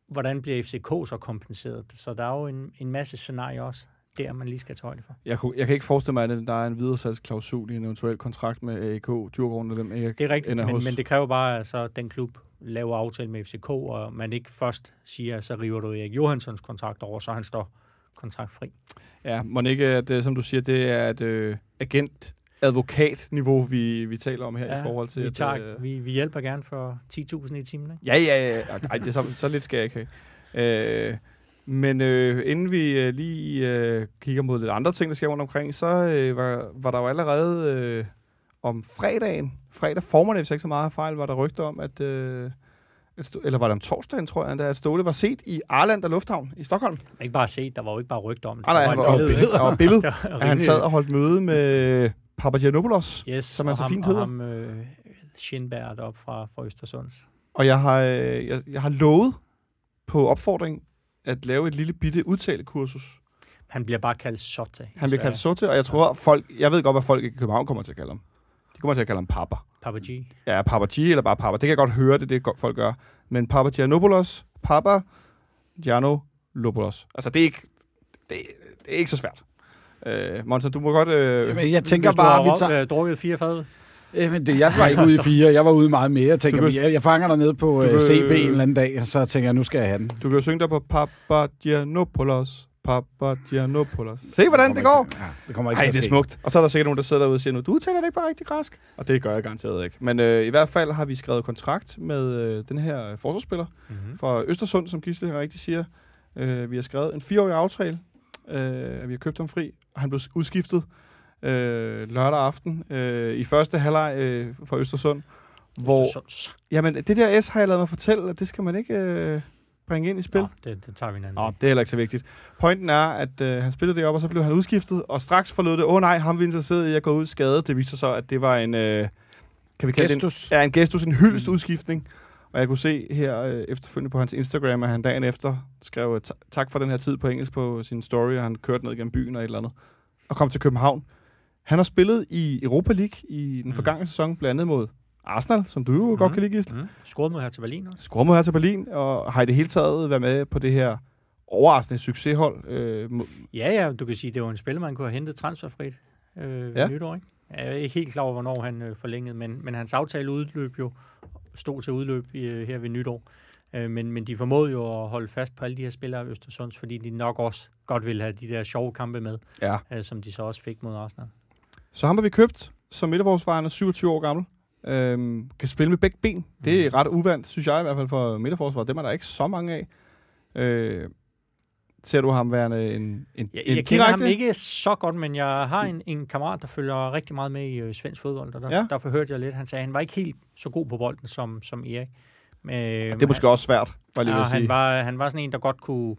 Hvordan bliver FCK så kompenseret? Så der er jo en, en masse scenarier også, der man lige skal tage højde for. Jeg, kunne, jeg kan ikke forestille mig, at der er en videresalgsklausul i en eventuel kontrakt med AIK, Djurgården og dem, Erik Det er rigtigt, men, hos. men det kræver bare, at så den klub laver aftale med FCK, og man ikke først siger, at så river du Erik Johanssons kontrakt over, så han står kontraktfri. Ja, må ikke, at, øh, som du siger, det er et øh, agent advokatniveau, vi, vi taler om her ja, i forhold til... vi, at, tager, øh, vi, vi hjælper gerne for 10.000 i timen. Ikke? Ja, ja, ja. Ej, det er så, så lidt skal jeg ikke have. Øh, men øh, inden vi øh, lige øh, kigger mod lidt andre ting, der sker rundt omkring, så øh, var, var der jo allerede øh, om fredagen, fredag formiddag, hvis jeg ikke så meget fejl, var der rygter om, at... Øh, at eller var det om torsdagen, tror jeg, at Ståle var set i Arlanda Lufthavn i Stockholm. Ikke bare set, der var jo ikke bare rygter om det. Ah, nej, der han var var, et var billede, billede, der var billede, at han sad og holdt møde med Papagiannopoulos. yes, som han og så ham, fint og hedder. ham øh, Schindberg op fra, fra Østersunds. Og jeg har, øh, jeg, jeg har lovet på opfordring at lave et lille bitte udtalekursus. Han bliver bare kaldt Sotte. Han bliver kaldt. Sotte, og jeg tror, folk, jeg ved godt, hvad folk i København kommer til at kalde ham. De kommer til at kalde ham Papa. Papa G. Ja, Papa G eller bare Papa. Det kan jeg godt høre, det er det, folk gør. Men Papa Giannopoulos, Papa Giannopoulos. Altså, det er ikke, det, det er ikke så svært. Øh, Monsen, du må godt... Øh, Jamen, jeg tænker bare, vi tager... øh, drukket fire fad. Jamen, det, jeg var ikke ude i fire, jeg var ude meget mere. Jeg tænker, kan- jeg, jeg fanger dig ned på uh, kan- CB en eller anden dag, og så tænker jeg, nu skal jeg have den. du kan jo synge der på Papa Giannopoulos. Papa Giannopoulos. Se, hvordan det går. Ja, det kommer ikke Ej, til det er smukt. Og så er der sikkert nogen, der sidder derude og siger nu, du taler det ikke bare rigtig græsk. Og det gør jeg garanteret ikke. Men øh, i hvert fald har vi skrevet kontrakt med øh, den her forsvarsspiller Mm-hmm. fra Østersund, som Gisle rigtigt siger. Øh, vi har skrevet en fireårig aftale, øh, vi har købt ham fri, og han blev udskiftet øh, lørdag aften øh, i første halvleg øh, fra Østersund. Hvor, jamen, det der S har jeg lavet mig fortælle, at det skal man ikke øh, bringe ind i spil. Nå, det, det tager vi en anden. Nå, det er heller ikke så vigtigt. Pointen er, at øh, han spillede det op, og så blev han udskiftet, og straks forlod det, åh oh, nej, ham vi er interesseret i at gå ud skadet. Det viser sig så, at det var en, øh, kan vi kalde det en, Gestus. ja, en gestus, en hyldest udskiftning. Og jeg kunne se her øh, efterfølgende på hans Instagram, at han dagen efter skrev ta- tak for den her tid på engelsk på sin story, og han kørte ned gennem byen og et eller andet, og kom til København. Han har spillet i Europa League i den Mm. forgangne sæson, blandt andet mod Arsenal, som du jo mm. godt kan lide, Gisle. Mm. Scoret mod her til Berlin også. Scorer mod her til Berlin, og har i det hele taget været med på det her overraskende succeshold. Øh, Ja, ja, du kan sige, det var en spiller, man kunne have hentet transferfrit øh, Ja. ja. nytår, ikke? Jeg er ikke helt klar over, hvornår han øh, forlængede, men, men hans aftale udløb jo, stod til udløb i, øh, her ved nytår. Øh, men, men de formåede jo at holde fast på alle de her spillere af Østersunds, fordi de nok også godt ville have de der sjove kampe med, ja. øh, som de så også fik mod Arsenal. Så ham har vi købt som er 27 år gammel. Øhm, kan spille med begge ben. Det er Mhm. ret uvandt, synes jeg i hvert fald for midterforsvaret. Dem er der ikke så mange af. Øh, ser du ham værende en, en, Jeg, en jeg kender ham ikke så godt, men jeg har en, en kammerat, der følger rigtig meget med i øh, svensk fodbold, og der, Ja. derfor hørte jeg lidt, han sagde, at han var ikke helt så god på bolden som, som Erik. Men, Det er måske også svært, var lige ja, at sige. han, var, han var sådan en, der godt kunne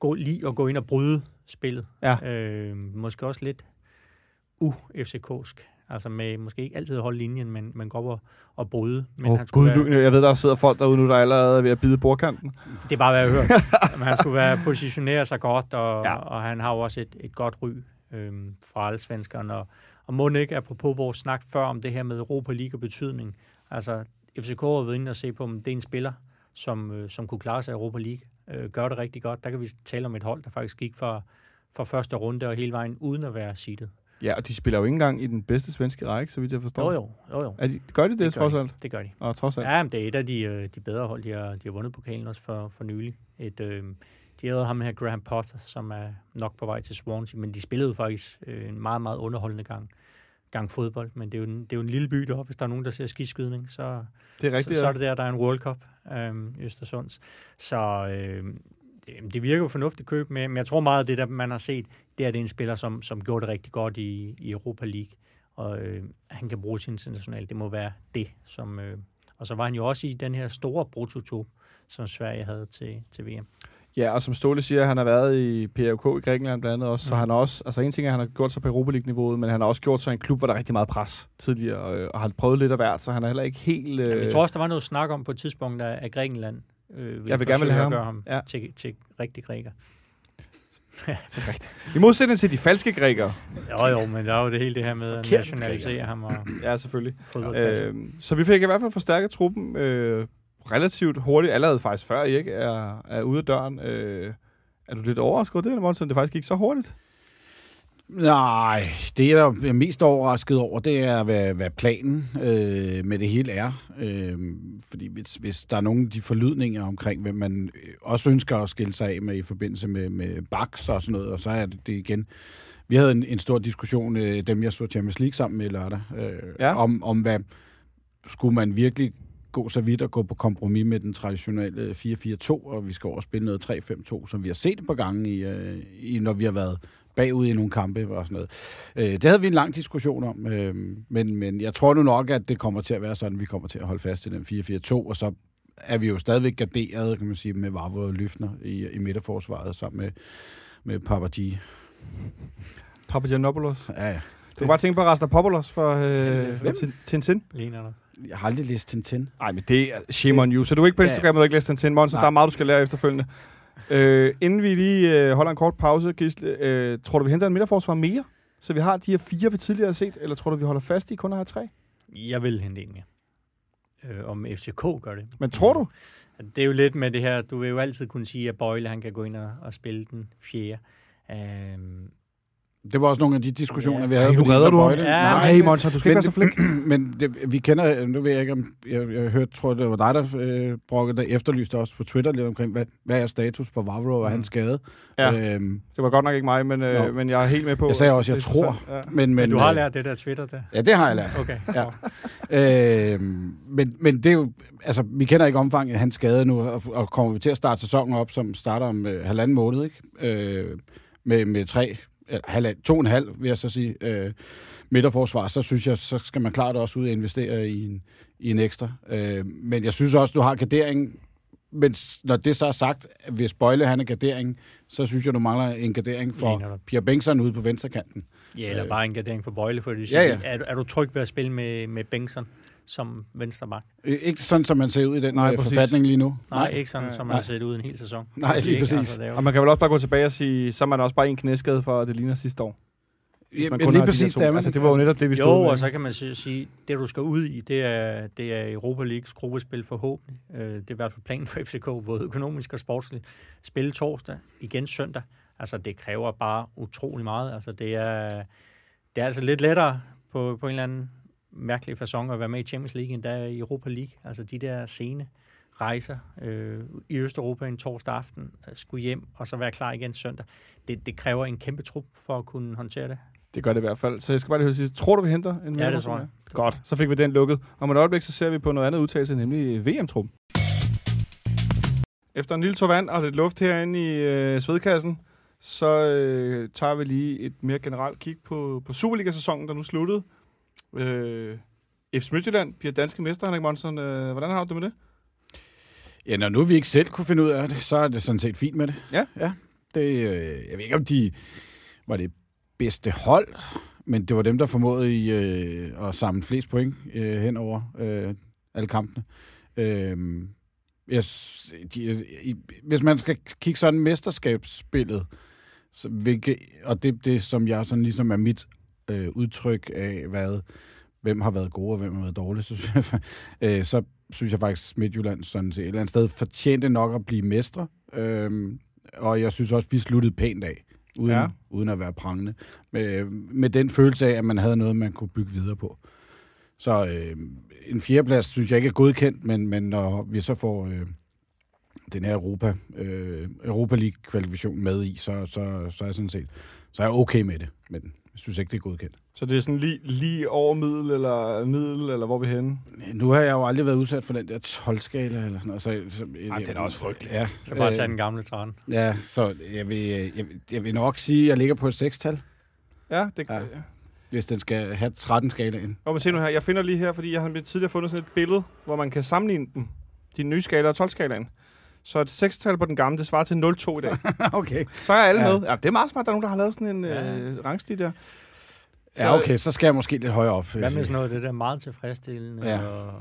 gå lige og gå ind og bryde spillet. Ja. Øh, måske også lidt u-FCK'sk. Altså med måske ikke altid holde linjen, men, men gå op og, og bryde. Men Åh, han Gud, være, du, jeg ved, der sidder folk derude nu, der allerede er ved at bide bordkanten. Det er bare, hvad jeg har hørt. Men han skulle være positionere sig godt, og, ja. og han har jo også et, et godt ry øhm, fra alle svenskerne. Og, og må ikke, apropos vores snak før om det her med Europa League og betydning. Altså, FCK har været inde og se på, om det er en spiller, som, øh, som kunne klare sig i Europa League. Øh, gør det rigtig godt. Der kan vi tale om et hold, der faktisk gik fra, fra første runde og hele vejen uden at være seedet. Ja, og de spiller jo ikke engang i den bedste svenske række, så vidt jeg forstår. Jo, jo, jo, jo. Er de, gør de det, det gør trods de. alt? Det gør de. Og trods alt. Ja, men det er et af de, øh, de bedre hold, de har, de har vundet pokalen også for, for nylig. Et, øh, de havde ham her, Graham Potter, som er nok på vej til Swansea, men de spillede faktisk øh, en meget, meget underholdende gang, gang fodbold. Men det er, jo en, det er jo en lille by deroppe, hvis der er nogen, der ser skiskydning, så, det er rigtigt. så, så er det der, der er en World Cup øh, i Østersunds. Så øh, det, virker jo fornuftigt køb, men men jeg tror meget, at det der, man har set, det er, det en spiller, som, som gjorde det rigtig godt i, i Europa League, og øh, han kan bruges internationalt. Det må være det, som... Øh, og så var han jo også i den her store prototyp, som Sverige havde til, til VM. Ja, og som Ståle siger, han har været i PAOK i Grækenland blandt andet også, mm. så han også, altså en ting er, at han har gjort sig på Europa League-niveauet, men han har også gjort sig i en klub, hvor der er rigtig meget pres tidligere, øh, og har prøvet lidt af hvert, så han er heller ikke helt... Øh, Øh, jeg tror også, der var noget snak om på et tidspunkt, at Grækenland øh, ville Jeg vil gerne vil have ham. ham Ja. til, til rigtig græker. det er rigtigt. I modsætning til de falske grækere. Jo, jo, men der er jo det hele det her med at Forkert nationalisere ham og Ja, selvfølgelig. Øh, så vi fik i hvert fald forstærket truppen øh, relativt hurtigt, allerede faktisk før I ikke er, er ude af døren. Øh, er du lidt overrasket over det, Monsen? Det faktisk gik så hurtigt? Nej, det jeg er mest overrasket over, det er, hvad, hvad planen øh, med det hele er. Øh, fordi hvis, hvis der er nogle af de forlydninger omkring, hvem man øh, også ønsker at skille sig af med i forbindelse med, med Bax og sådan noget, og så er det, det igen... Vi havde en, en stor diskussion, øh, dem jeg så Champions League sammen med lørdag, øh, ja. om, om hvad skulle man virkelig gå så vidt og gå på kompromis med den traditionelle 4-4-2, og vi skal over og spille noget 3-5-2, som vi har set på gange, i, øh, i, når vi har været bagud i nogle kampe og sådan noget. Øh, det havde vi en lang diskussion om, øh, men, men jeg tror nu nok, at det kommer til at være sådan, at vi kommer til at holde fast i den 4-4-2, og så er vi jo stadigvæk garderet, kan man sige, med Vavro og Lyfner i, i midterforsvaret sammen med, med Papaji. Papagiannopoulos. Ja, ja. Du kan bare tænke på Rastapopoulos for, øh, for Hvem? Tin- Tintin. Ligner der. Jeg har aldrig læst Tintin. Nej, men det er shame on you. Så du er ikke på Ja. Instagram, og du ikke læst Tintin, Monsen. Der er meget, du skal lære efterfølgende. Øh, inden vi lige øh, holder en kort pause, Gisle, øh, tror du, vi henter en midterforsvar mere? Så vi har de her fire, vi tidligere har set, eller tror du, vi holder fast i kun at have tre? Jeg vil hente en mere. Øh, om FCK gør det. Men tror du? Det er jo lidt med det her, du vil jo altid kunne sige, at Bøjle han kan gå ind og, og spille den fjerde. Øhm, Det var også nogle af de diskussioner, Ja. vi havde. Ej, nu redder der du ham. Ja, Nej, men- Monsen, du skal ikke være så flink. men det, vi kender, nu ved jeg ikke om, jeg, jeg hørte, tror det var dig, der øh, brokkede, der efterlyste også på Twitter lidt omkring, hvad, hvad er status på Vavro og Mm. hans skade. Ja. Øhm, Det var godt nok ikke mig, men, øh, men jeg er helt med på... Jeg sagde også, jeg tror. Ja. men, men, men du har øh, lært det der Twitter der? Ja, det har jeg lært. Okay. Ja. Øhm, men, men det er jo, altså, vi kender ikke omfanget af hans skade nu, og, og kommer vi til at starte sæsonen op, som starter om øh, halvanden måned, ikke? Øh, med, med tre, eller halvand, to og en halv, vil jeg så sige, øh, midterforsvar, så synes jeg, så skal man klart også ud og investere i en, i en ekstra. Øh, men jeg synes også, du har gardering, men når det så er sagt, hvis Bøjle han er gardering, så synes jeg, du mangler en gardering for? Pia Bengtsson ude på venstrekanten. Ja, eller Øh. bare en gardering for Bøjle, for det Ja, ja. Er, du- er du tryg ved at spille med, med Bengtsson som venstreback? Øh, Ikke sådan, som man ser ud i den Nej, Nej, præcis. forfatning lige nu. Nej, ikke sådan, Nej. som man har set ud en hel sæson. Nej, Altså, lige ikke? præcis. Altså, jo- Og man kan vel også bare gå tilbage og sige, så er man også bare en knæskade for, at det ligner sidste år. Hvis Ja, man men kun lige de præcis der to. det. Altså, det var jo netop det, vi stod Jo, og så kan man si- sige, det du skal ud i, det er, det er Europa Leagues gruppespil forhåbentlig. Øh, Det er i hvert fald planen for FCK, både økonomisk og sportsligt. Spille torsdag, igen søndag. Altså, det kræver bare utrolig meget. Altså, det er, det er altså lidt lettere på, på en eller anden mærkelig façon at være med i Champions League, end der er i Europa League. Altså, de der sene rejser øh, i Østeuropa en torsdag aften, øh, skulle hjem og så være klar igen søndag. Det, det kræver en kæmpe trup for at kunne håndtere det. Det gør det i hvert fald. Så jeg skal bare lige høre sidst. Tror du, vi henter en Ja, det tror jeg. Godt, så fik vi den lukket. Om et øjeblik, så ser vi på noget andet udtalelse, nemlig VM-truppen. Efter en lille tår vand og lidt luft herinde i øh, svedkassen, så øh, tager vi lige et mere generelt kig på, på Superliga-sæsonen, der nu sluttede. Øh, FC Midtjylland bliver danske mester, Henrik Monsen. Øh, hvordan har du det med det? Ja, når nu vi ikke selv kunne finde ud af det, så er det sådan set fint med det. Ja. ja det, øh, jeg ved ikke, om de var det bedste hold, men det var dem, der formåede i, øh, at samle flest point øh, hen over øh, alle kampene. Øh, jeg, de, i, hvis man skal kigge sådan mesterskabsspillet, så, hvilke, og det, det som jeg sådan ligesom er mit øh, udtryk af, hvad, hvem har været gode og hvem har været dårlige, så, synes jeg, øh, så synes jeg faktisk, Midtjylland sådan et eller andet sted fortjente nok at blive mestre. Øh, og jeg synes også, vi sluttede pænt af, uden, ja. uden at være prangende. Med, med den følelse af, at man havde noget, man kunne bygge videre på. Så øh, en fjerdeplads synes jeg ikke er godkendt, men, men når vi så får øh, den her Europa, øh, Europa League-kvalifikation med i, så, så, så er jeg sådan set så er jeg okay med det, men jeg synes ikke, det er godkendt. Så det er sådan lige, lige over middel, eller middel, eller hvor er vi henne? Nu har jeg jo aldrig været udsat for den der 12-skala, eller sådan noget. Så, så, Ej, den er også frygtelig. Ja. Så bare tage den gamle træn. Ja, så jeg vil, jeg, jeg vil nok sige, at jeg ligger på et 6-tal. Ja, det kan ja. Hvis den skal have 13 skalaen. Og man se nu her, jeg finder lige her, fordi jeg har tidligere fundet sådan et billede, hvor man kan sammenligne dem, de nye skala og 12-skalaen. Så et 6-tal på den gamle, det svarer til 0,2 i dag. okay. Så er alle ja. med. Ja, det er meget smart, der er nogen, der har lavet sådan en ja. øh, rangstig der. Så, ja, okay, så skal jeg måske lidt højere op. Hvad med sådan noget, det der meget tilfredsstillende ja. og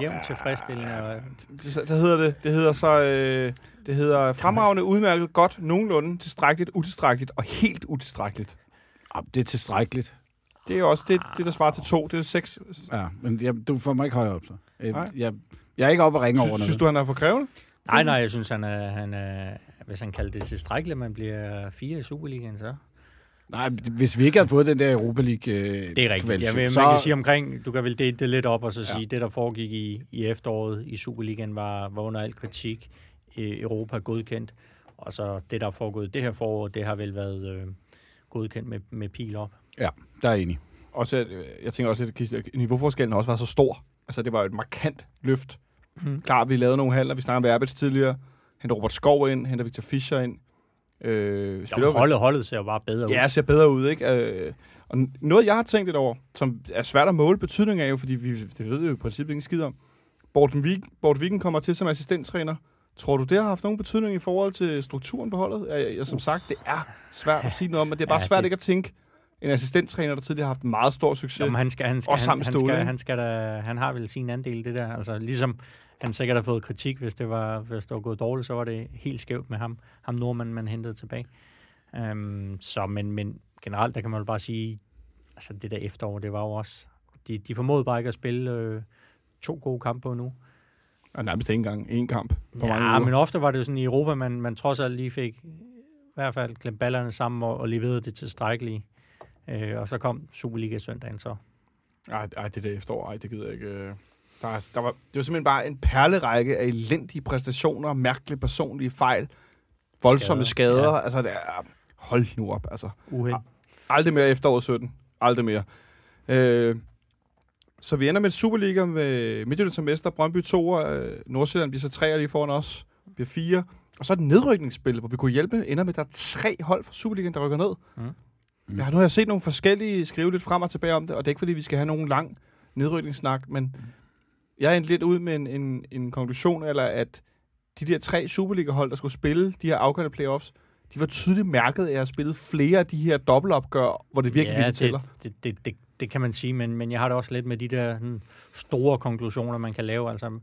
jævnt tilfredsstillende? Og... Så, så hedder det, det hedder så, øh, det hedder fremragende, udmærket, godt, nogenlunde, tilstrækkeligt, utilstrækkeligt og helt utilstrækkeligt. Ja, det er tilstrækkeligt. Det er også det, det der svarer til to. Det er seks. Ja, men jeg, du får mig ikke højere op, så. Jeg, jeg, jeg er ikke oppe og ringe over noget. Synes du, han er for krævende? Nej, nej, jeg synes, han er, han er, hvis han kalder det tilstrækkeligt, man bliver fire i Superligaen, så... Nej, hvis vi ikke havde fået den der Europa League øh, Det er rigtigt. Ja, man så... kan sige omkring, du kan vel dele det lidt op og så sige, ja. det der foregik i, i efteråret i Superligaen var, var under al kritik. Europa godkendt. Og så det, der er foregået det her forår, det har vel været øh, godkendt med, med pil op. Ja, der er enig. Også, jeg tænker også, at niveauforskellen også var så stor. Altså, det var jo et markant løft. Hmm. Klar, vi lavede nogle handler. Vi snakkede med Verbits tidligere. Henter Robert Skov ind, henter Victor Fischer ind. Øh, jo, holdet, holdet ser jo bare bedre ud. Ja, ser bedre ud, ikke? Øh, og noget, jeg har tænkt lidt over, som er svært at måle betydning af, jo, fordi vi, det ved vi jo i princippet ikke skid om. Borten Vig, Bort Vigen kommer til som assistenttræner. Tror du, det har haft nogen betydning i forhold til strukturen på holdet? Jeg, jeg, som sagt, det er svært at sige noget om, men det er bare ja, svært det... ikke at tænke en assistenttræner, der tidligere har haft meget stor succes. Jamen, han, skal, han, skal, han, han, skal, han, skal da, han har vel sin andel det der. Altså, ligesom han sikkert har fået kritik, hvis det var, hvis det var gået dårligt, så var det helt skævt med ham, ham nordmanden, man hentede tilbage. Um, så, men, men generelt, der kan man jo bare sige, altså det der efterår, det var jo også, de, de formåede bare ikke at spille øh, to gode kampe nu. Og nærmest ikke engang en kamp. På ja, mange men ofte var det jo sådan i Europa, man, man trods alt lige fik i hvert fald klemt ballerne sammen og, og leverede det tilstrækkeligt. Øh, og så kom Superliga søndagen så. Ej, ej, det der efterår, ej, det gider jeg ikke. Der, er, der var, det var simpelthen bare en perlerække af elendige præstationer, mærkelige personlige fejl, voldsomme skader. skader. Ja. Altså, det er, hold nu op, altså. Uheld. Aldrig mere efteråret 17. Aldrig mere. Øh, så vi ender med Superliga med Midtjylland som mester, Brøndby 2, øh, Nordsjælland bliver så 3 lige foran os, bliver 4. Og så er det nedrykningsspil, hvor vi kunne hjælpe, ender med, at der er tre hold fra Superligaen, der rykker ned. Mm. Mm. Jeg har, nu har jeg set nogle forskellige skrive lidt frem og tilbage om det, og det er ikke fordi, vi skal have nogen lang nedrykningssnak, men mm. Jeg er lidt ud med en, en, en konklusion, eller at de der tre Superliga-hold, der skulle spille de her afgørende playoffs, de var tydeligt mærket af at have spillet flere af de her dobbeltopgør, hvor det virkelig ja, det, tæller. Det, det, det, det kan man sige, men, men jeg har det også lidt med de der hmm, store konklusioner, man kan lave. Altså,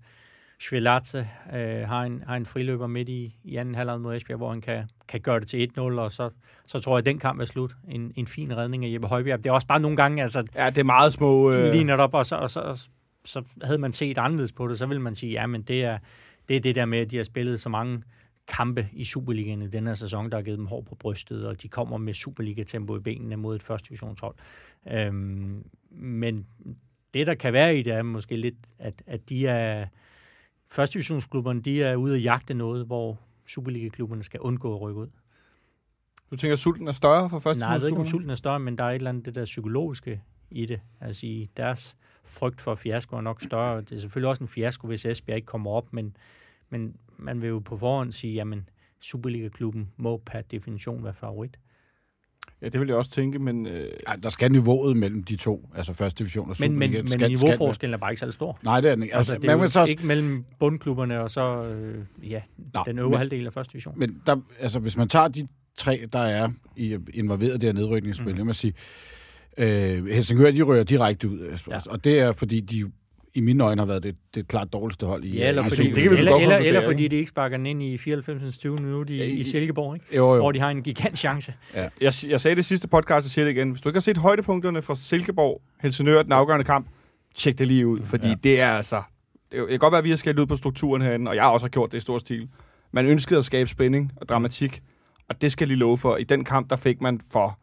Schwelatze øh, har, en, har en friløber midt i, i anden halvleg mod Esbjerg, hvor han kan, kan gøre det til 1-0, og så, så tror jeg, at den kamp er slut. En, en fin redning af Jeppe Højbjerg. Det er også bare nogle gange... Altså, ja, det er meget små... Øh... Lige op, og så, og så, så havde man set anderledes på det, så ville man sige, ja, men det er det, er det der med, at de har spillet så mange kampe i Superligaen i denne her sæson, der har givet dem hår på brystet, og de kommer med Superliga-tempo i benene mod et første divisionshold. Øhm, men det, der kan være i det, er måske lidt, at, at de er første divisionsklubberne, de er ude at jagte noget, hvor Superliga-klubberne skal undgå at rykke ud. Du tænker, at sulten er større for første Nej, jeg ved ikke, om sulten er større, men der er et eller andet det der psykologiske i det. Altså i deres frygt for fiasko er nok større. Det er selvfølgelig også en fiasko, hvis Esbjerg ikke kommer op, men, men man vil jo på forhånd sige, jamen Superliga-klubben må per definition være favorit. Ja, det vil jeg også tænke, men... Øh... Ja, der skal niveauet mellem de to, altså første division og Superliga. Men, men, men niveauforskellen er bare ikke så stor. Nej, det er den ikke. Altså, altså, det er jo så også... ikke mellem bundklubberne og så øh, ja, Nå, den øvre men, halvdel af første division. Men der, altså, hvis man tager de tre, der er i, involveret i det her nedrykningsspil, mm. jeg må sige, Øh, Helsingør, de rører direkte ud. Ja. Ja. Og det er, fordi de i mine øjne har været det, det klart dårligste hold i Ja, eller i fordi, det kan vi eller, godt eller, eller fordi de ikke sparker den ind i 94. 20 minut i, Ja, i- i Silkeborg, ikke? Jo, jo. hvor de har en gigant chance. Jeg, jeg sagde det sidste podcast, og siger det igen. Hvis du ikke har set højdepunkterne fra Silkeborg, Helsingør, den afgørende kamp, tjek det lige ud, fordi ja. Ja. det er altså... Det kan godt være, at vi har skældt ud på strukturen herinde, og jeg har også har gjort det i stor stil. Man ønskede at skabe spænding og dramatik, og det skal jeg lige love for. I den kamp, der fik man for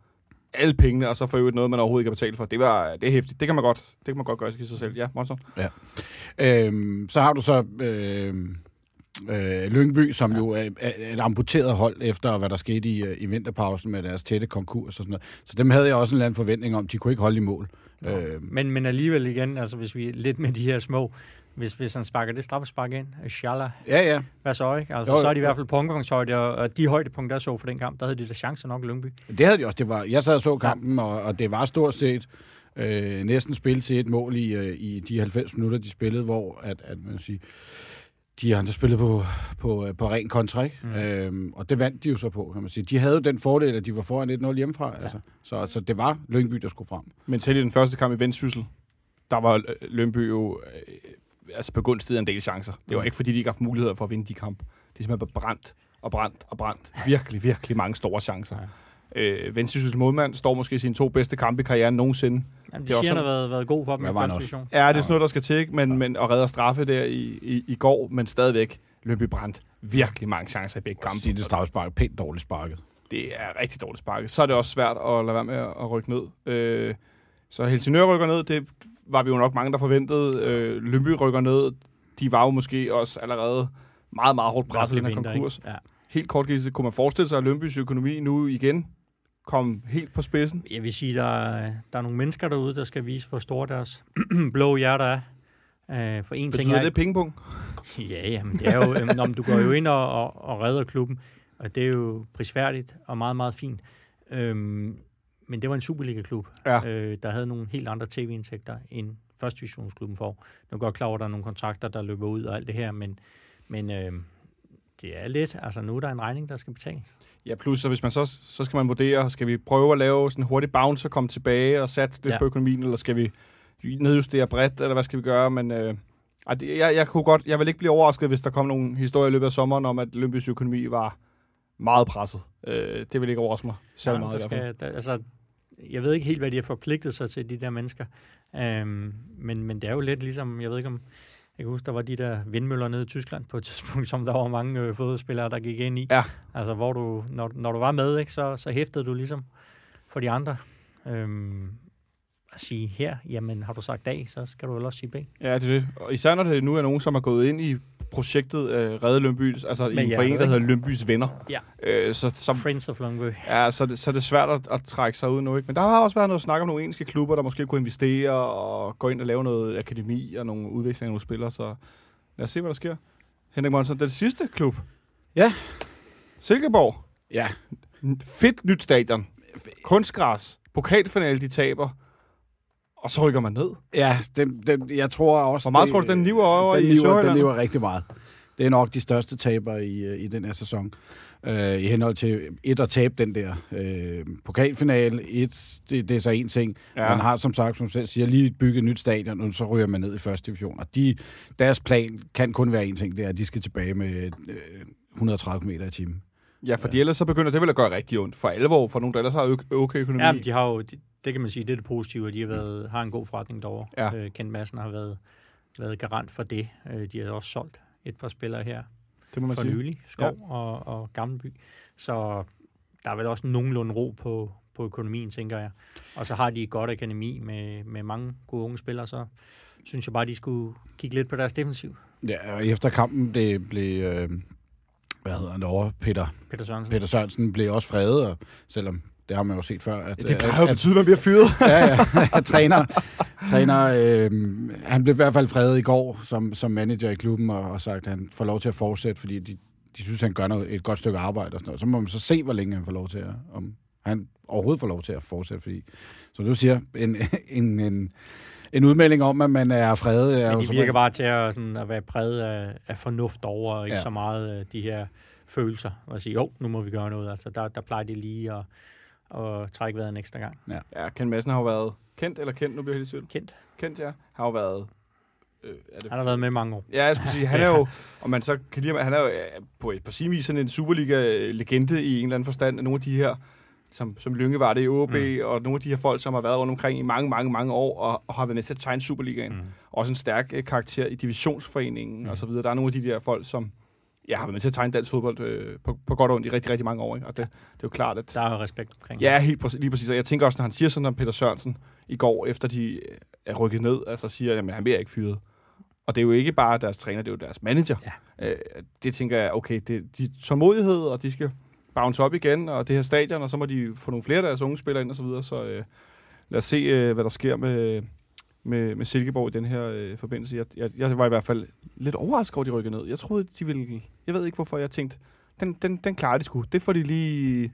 alle pengene, og så for øvrigt noget, man overhovedet ikke har betalt for. Det, var, det er hæftigt. Det kan man godt, det kan man godt gøre i sig selv. Ja, Monson. Øhm, så har du så øhm, øh, Lyngby, som ja. jo er, er et amputeret hold efter, hvad der skete i, øh, i vinterpausen med deres tætte konkurs og sådan noget. Så dem havde jeg også en eller anden forventning om, de kunne ikke holde i mål. Øhm, Men, men alligevel igen, altså hvis vi er lidt med de her små, hvis, hvis han sparker det straffespark ind, Schala, ja, ja. hvad så, ikke? Altså, Jo, så er de i hvert fald på omgangshøjde, og, og de højdepunkter, jeg så for den kamp, der havde de da chancer nok i Lyngby. Det havde de også. Det var, jeg sad og så kampen, og, og det var stort set øh, næsten spil til et mål i, øh, i de 90 minutter, de spillede, hvor at, at man sige, de andre spillede på, på, øh, på ren kontra, ikke? Mm. Øhm, og det vandt de jo så på, kan man sige. De havde jo den fordel, at de var foran 1-0 hjemmefra. Ja. Altså. Så, så det var Lyngby, der skulle frem. Men selv i den første kamp i Vendsyssel, der var øh, Lønby jo øh, altså begunstiget en del chancer. Det var Mm. ikke, fordi de ikke haft muligheder for at vinde de kampe. De er simpelthen bare brændt og brændt og brændt. Virkelig, virkelig mange store chancer. Ja. Øh, Vendsyssels målmand står måske i sine to bedste kampe i karrieren nogensinde. Jamen, Det de også siger, han har været, været god for dem i første division. Ja, det er sådan noget, der skal til, ikke? Men, men, og redder straffe der i, i, i går, men stadigvæk Lønby brændt virkelig mange chancer i begge Kamp. kampe. Sige det straffespark pænt dårligt sparket. Det er rigtig dårligt sparket. Så er det også svært at lade være med at, rykke ned. Øh, så Helsingør rykker ned, det var vi jo nok mange, der forventede. Øh, Lønby rykker ned. De var jo måske også allerede meget, meget hårdt presset i den her konkurs. Ja. Helt kort, Gisle, kunne man forestille sig, at Lønbys økonomi nu igen kom helt på spidsen? Jeg vil sige, der er, der er nogle mennesker derude, der skal vise, hvor store deres blå hjerter er. Uh, for en ting Betyder er... det pengepunkt? Ja, jamen, det er jo, øhm, når du går jo ind og, og, og redder klubben, og det er jo prisværdigt og meget, meget fint. Øhm, men det var en Superliga-klub, Ja. øh, der havde nogle helt andre tv-indtægter end første divisionsklubben får. Nu er jeg godt klar over, at der er nogle kontrakter, der løber ud og alt det her, men, men øh, det er lidt, altså nu er der en regning, der skal betales. Ja, plus så hvis man så, så skal man vurdere, skal vi prøve at lave sådan en hurtig bounce og komme tilbage og satse lidt ja. På økonomien, eller skal vi nedjustere bredt, eller hvad skal vi gøre? Men øh, jeg, jeg, kunne godt, jeg vil ikke blive overrasket, hvis der kom nogle historier i løbet af sommeren om, at Lønbys økonomi var meget presset. Øh, det vil ikke overraske mig særlig Ja, meget der skal, der, altså, jeg ved ikke helt, hvad de har forpligtet sig til, de der mennesker. Øhm, men, men det er jo lidt ligesom, jeg ved ikke om, jeg kan huske, der var de der vindmøller nede i Tyskland på et tidspunkt, som der var mange øh, fodboldspillere, der gik ind i. Ja. Altså, hvor du, når, når du var med, ikke, så, så hæftede du ligesom for de andre. Øhm, at sige her, jamen har du sagt A, så skal du vel også sige B. Ja, det er det. Og især når det nu er nogen, som er gået ind i projektet øh, Redde Lønby, altså i Men en ja, forening, der hedder Lønbys Venner. Ja. Øh, så, som, Friends of Longby. Ja, så, er det, så er det svært at, at trække sig ud nu, ikke? Men der har også været noget snak om nogle engelske klubber, der måske kunne investere og gå ind og lave noget akademi og nogle udveksling af nogle spillere, så lad os se, hvad der sker. Henrik Monsen, den sidste klub. Ja. Silkeborg. Ja, Fedt nyt stadion. Kunstgræs. Pokalfinale, de taber. Og så rykker man ned. ja det, det, jeg tror også... Hvor meget det- tror du, den niver over den i lever? Den lever rigtig meget. Det er nok de største taber i, øh, i den her sæson. Øh, I henhold til et at tabe den der øh, pokalfinale. Et, det, det er så en ting. Ja. Ja. Man har, som sagt, som selv siger, lige bygget et nyt stadion, og så ryger man ned i første division. Og de, deres plan kan kun være en ting, det er, at de skal tilbage med øh, 130 km i timen. Ja, fordi ellers så begynder det vel at gøre rigtig ondt. For alvor, for nogen, der ellers har okay økonomi. Ja, men de har jo, det, det kan man sige, det er det positive, at de har, været, har en god forretning derovre. Ja. Øh, Kent Madsen har været, været garant for det. Øh, de har også solgt et par spillere her det må man for sige. nylig, Skov ja. og, og Gammelby. Så der er vel også nogenlunde ro på, på økonomien, tænker jeg. Og så har de et godt akademi med, med mange gode unge spillere, så synes jeg bare, de skulle kigge lidt på deres defensiv. Ja, og efter kampen blev, blev øh, hvad hedder han derovre, Peter, Peter Sørensen. Peter Sørensen blev også fredet, og selvom det har man jo set før. At, Det plejer jo at, at betyde, at man bliver fyret. ja, ja. træner, træner øh, han blev i hvert fald fredet i går som, som manager i klubben, og, og sagt, at han får lov til at fortsætte, fordi de, de synes, han gør noget, et godt stykke arbejde og sådan noget. Så må man så se, hvor længe han får lov til at, om han overhovedet får lov til at fortsætte, fordi, som du siger, en, en, en, en udmelding om, at man er fredet. Er Men de virker regel- bare til at, sådan, at være præget af, af fornuft over, og ikke Ja. ja. så meget af de her følelser. Og sige, jo, nu må vi gøre noget. Altså, der, der plejer de lige at, og trække vejret en ekstra gang. Ja, Ken Madsen har jo været kendt, eller kendt, nu bliver jeg helt i tvivl. Kendt. Kendt, ja. Har jo været... Øh, er det Han har været med mange år. Ja, jeg skulle sige, han er jo, om man så kan lide han er jo på, på sin vis sådan en Superliga-legende i en eller anden forstand. Nogle af de her, som, som Lynge var det i OB, mm. og nogle af de her folk, som har været rundt omkring i mange, mange, mange år, og, og har været med til at tegne Superligaen. Mm. Også en stærk øh, karakter i divisionsforeningen mm. og så videre. Der er nogle af de der folk, som ja, har været med til at tegne dansk fodbold øh, på, på godt og ondt i rigtig, rigtig mange år. Ikke? Og det, det er jo klart, at... Der er respekt omkring Ja, helt præcis, lige præcis. Og jeg tænker også, når han siger sådan om Peter Sørensen i går, efter de øh, er rykket ned, altså siger, at han bliver ikke fyret. Og det er jo ikke bare deres træner, det er jo deres manager. Ja. Øh, det tænker jeg, okay, det, de tålmodighed, og de skal bounce op igen, og det her stadion, og så må de få nogle flere af deres unge spillere ind og så videre. Så øh, lad os se, øh, hvad der sker med, med, med Silkeborg i den her øh, forbindelse. Jeg, jeg, jeg var i hvert fald lidt overrasket over, at de rykkede ned. Jeg troede, de ville... Jeg ved ikke, hvorfor jeg tænkte, den, den, den klarer de sgu. Det får de lige...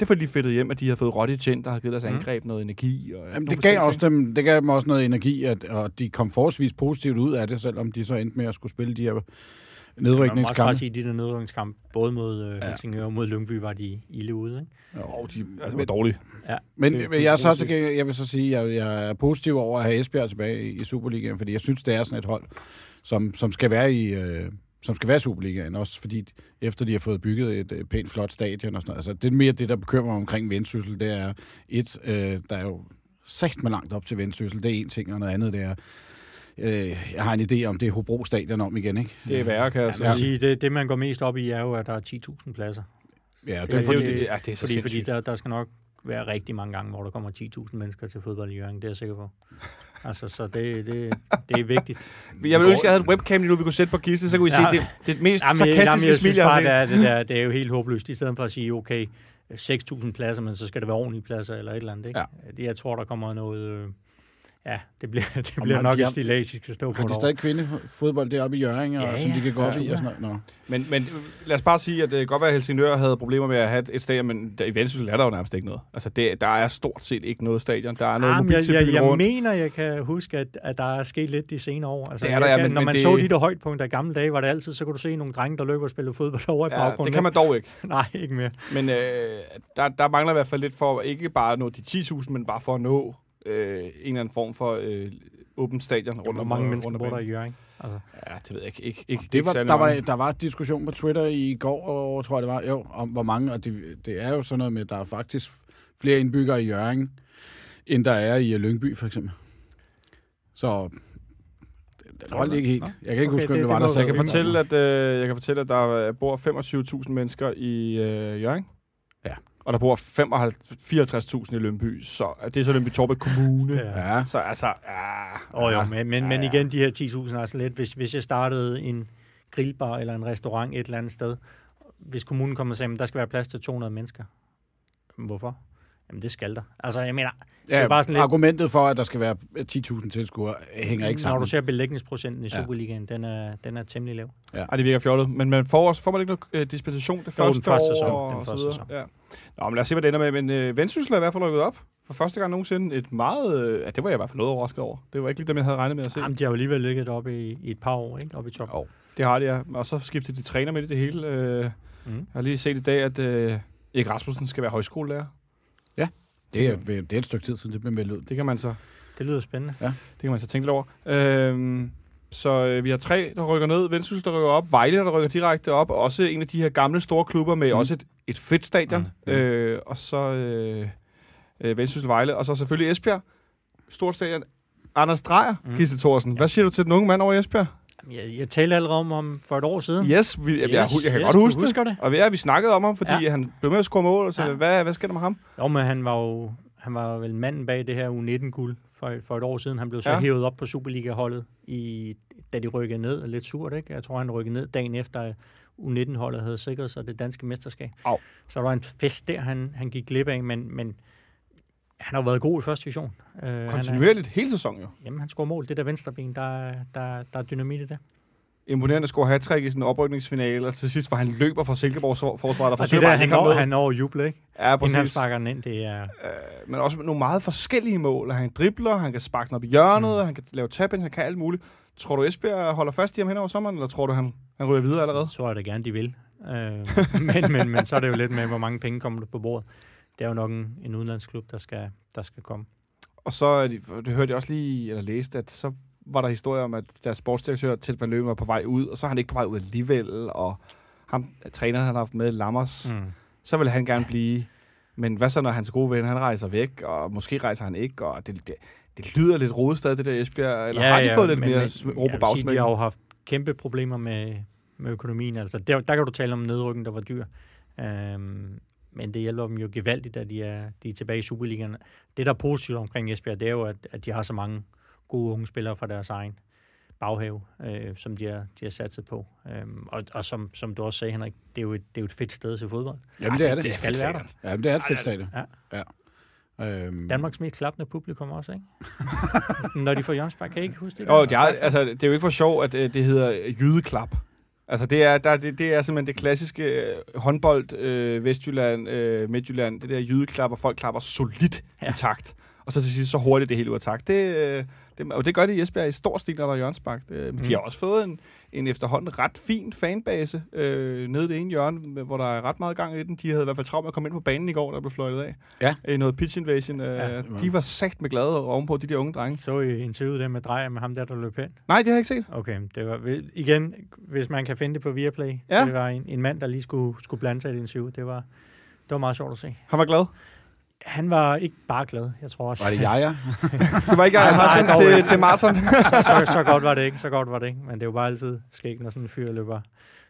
Det får de fedtet hjem, at de har fået Rotti ind, der har givet deres Mm. angreb noget energi. Og Jamen, det, gav også dem, det gav dem også noget energi, at, og de kom forholdsvis positivt ud af det, selvom de så endte med at skulle spille de her Man må også sige, at de der nedrykningskampe, både mod øh, Helsingør og mod Lyngby, var de ilde ude. Ikke? Åh, de altså, var dårlige. Ja. Men, Det- men jeg, er så gengæld- jeg vil så sige, at jeg, jeg er positiv over at have Esbjerg tilbage i, i Superligaen, fordi jeg synes, det er sådan et hold, som, som skal være i... Øh, som skal være i Superligaen, også fordi efter de har fået bygget et, et pænt flot stadion og sådan noget. Altså, det er mere det, der bekymrer mig omkring Vendsyssel. Det er et, øh, der er jo sagt med langt op til Vendsyssel. Det er en ting, og noget andet, det er... Øh, jeg har en idé om, det er Hobro Stadion om igen, ikke? Det er værre, kan jeg Ja, så sige. det, det, man går mest op i, er jo, at der er 10.000 pladser. Ja, det, Det, er det, fordi, det, det, ja, det er så Fordi, fordi der, der skal nok være rigtig mange gange, hvor der kommer 10.000 mennesker til fodbold i Jørgen. Det er jeg sikker på. Altså, så det, det, det er vigtigt. Jeg vil ønske, at jeg havde et webcam lige nu, vi kunne sætte på Gisle, så kunne vi Ja. se det, det mest Jamen, sarkastiske jamen, jeg smil, jeg har bare, set. det er, det, der, det er jo helt håbløst. I stedet for at sige, okay, 6.000 pladser, men så skal det være ordentlige pladser eller et eller andet. Ikke? Ja. Det, jeg tror, der kommer noget... Øh, ja, det bliver, det bliver har nok de- et stillagisk at stå på har de stadig kvindefodbold deroppe i Jørgen, og, Ja, som de kan gå ja. op i og sådan noget? Nå. Men, men lad os bare sige, at det kan godt være, at Helsingør havde problemer med at have et- stadion, men der, i Vendsyssel er der jo nærmest ikke noget. Altså, det, der er stort set ikke noget stadion. Der er noget Jamen, jeg, jeg, mobiltilbud jeg rundt. mener, jeg kan huske, at, at der er sket lidt de senere år. Altså, Det er der, jeg ja, men- når men man det- så de der højdepunkter i gamle dage, var det altid, så kunne du se nogle drenge, der løber og spiller fodbold over i Ja, baggrunden. det kan man dog ikke. ikke? Nej, ikke mere. Men øh, der, der mangler i hvert fald lidt for, ikke bare at nå de 10.000, men bare for at nå øh, en eller anden form for øh, åbent stadion rundt Hvor om mange mennesker bor der i Jørgen? Altså, Ja, det ved jeg ikke. ikke, ikke Det ikke var, særlig der, var, der var diskussion på Twitter i går, og tror jeg det var, jo, om hvor mange, og det, det er jo sådan noget med, at der er faktisk flere indbyggere i Jørgen, end der er i Lyngby, for eksempel. Så det holdt ikke helt. Jeg kan ikke Okay, huske, om det- det, var det der sagde. Jeg kan fortælle, at, øh, jeg kan fortælle, at der bor 25.000 mennesker i øh, Jørgen. Og der bor 54.000 i Lønby, så det er så Lønby Torbæk Kommune. Ja. Ja, Så altså, ja, Åh, jo, ja. men, men, Ja, men igen, de her 10.000 er sådan lidt, hvis, hvis jeg startede en grillbar eller en restaurant et eller andet sted, hvis kommunen kommer og siger, at der skal være plads til 200 mennesker. Hvorfor? Jamen, det skal der. Altså, jeg mener, ja er bare sådan lidt- argumentet for, at der skal være 10.000 tilskuere, hænger ikke når sammen. du ser belægningsprocenten i Ja. Superligaen, den er, den er temmelig lav. Ej, det virker fjollet. Men man får, også, får man ikke noget øh, dispensation det Jo, første, den første år? sæson. og Den første sæson. Ja. Nå, men lad os se, hvad det ender med. Men øh, Vendsyssel er i hvert fald rykket op. For første gang nogensinde. Et meget... Øh, ja, det var jeg i hvert fald noget overrasket over. Det var ikke lige dem, jeg havde regnet med at se. Jamen, de har jo alligevel ligget oppe i, i et par år, ikke? Oppe i top. Jo. Det har de, ja. Og så skiftede de træner med i det hele. Øh, Mm. jeg har lige set i dag, at øh, Erik Rasmussen skal være højskolelærer. Det er, det er et stykke tid siden, det blev meldt ud. Det kan man så, Det lyder spændende. det kan man så tænke lidt over. Øhm, så øh, vi har tre, der rykker ned. Vendsyssel, der rykker op. Vejle, der rykker direkte op. Også en af de her gamle store klubber med mm. også et, et fedt stadion. Mm. Mm. Øh, og så øh, øh, Vendsyssel, Vejle. Og så selvfølgelig Esbjerg. Stort stadion. Anders Drejer, Mm. Gisle Thorsen. Hvad siger du til den unge mand over i Esbjerg? Jeg, jeg talte allerede om ham for et år siden. Yes, vi, yes, jeg, jeg, jeg kan yes, godt huske det. det. Og ja, vi snakkede om ham, fordi Ja. han blev med at score mål. Så Ja. hvad, hvad sker der med ham? Jo, men han var jo han var vel manden bag det her U19-guld for, for et år siden. Han blev så ja. Hævet op på Superliga-holdet, i, da de rykkede ned. Lidt surt, ikke? Jeg tror, han rykkede ned dagen efter, at U19-holdet havde sikret sig det danske mesterskab. Au. Så der var en fest der, han, han gik glip af, men, men han har jo været god i første division. Uh, han er, Kontinuerligt hele sæsonen jo. jamen, han scorer mål. Det der venstre ben, der, der, der er dynamit i det. Imponerende at score hat i sådan en oprykningsfinale, og til sidst, hvor han løber fra Silkeborgs forsvar, der Og det forsøger der, han når, han når at juble, ikke? Ja, Inden han præcis. sparker den ind, det er... Øh, men også nogle meget forskellige mål. Han dribler, han kan sparke den op i hjørnet, mm. han kan lave tap han kan alt muligt. Tror du, Esbjerg holder fast i ham hen over sommeren, eller tror du, han, han ryger videre allerede? Så tror jeg da gerne, de vil. Øh, men, men, men så er det jo lidt med, hvor mange penge kommer der på bordet. Det er jo nok en, en udenlandsklub, der skal, der skal komme. Og så, de- det hørte jeg også lige, eller læste, at så var der historier om, at deres sportsdirektør, Ted Van Løven, var på vej ud, og så er han ikke på vej ud alligevel, og ham, træneren, han har haft med, Lammers, mm. Så vil han gerne blive. Men hvad så, når hans gode ven, han rejser væk, og måske rejser han ikke, og det, det, det lyder lidt rodet stadig, det der Esbjerg, eller ja, har de fået lidt men- mere ro på bagsmækken? De har jo haft kæmpe problemer med, med økonomien. Altså, der, der kan du tale om nedrykning, der var dyr. Øhm, men det hjælper dem jo gevaldigt, at de er, de er tilbage i Superligaen. Det, der er positivt omkring Esbjerg, det er jo, at, at de har så mange gode unge spillere fra deres egen baghave, øh, som de har, de har satset på. Øhm, og og som, som du også sagde, Henrik, det er jo et, det er jo et fedt sted til fodbold. Jamen, det er det. Det skal være der. Ja, men det er et fedt stadion. Ja. ja. Øhm, Danmarks mest klappende publikum også, ikke? Når de får Jørgensbak, kan I ikke huske det? Jo, der? de har, altså, det er jo ikke for sjov, at øh, det hedder jydeklap. Altså, det er, der, det, det er simpelthen det klassiske øh, håndbold, øh, Vestjylland, øh, Midtjylland, det der jydeklap, hvor folk klapper solidt ja. Ja. i takt. Og så til sidst så hurtigt det hele ud af takt. Det, øh, det, og det gør det i Esbjerg i stor stil, når der er Jørgensbak. Det, mm. De har også fået en, en efterhånden ret fin fanbase øh, nede i det ene hjørne, hvor der er ret meget gang i den. De havde i hvert fald travlt med at komme ind på banen i går, der blev fløjtet af. Ja. I noget pitch invasion. Øh, Ja, var- de var sagt med glade ovenpå, de der unge drenge. Så I interviewet det med Drejer med ham der, der løb hen? Nej, det har jeg ikke set. Okay, det var igen, hvis man kan finde det på Viaplay. Ja. Det var en, en mand, der lige skulle, skulle blande sig i det interview. Det var, det var meget sjovt at se. Han var glad. Han var ikke bare glad, jeg tror også. var det jeg, ja? Det var ikke jeg, har sendt til, til Marton. så, så, godt var det ikke, så godt var det ikke. Men det er jo bare altid skægt, når sådan en fyr løber,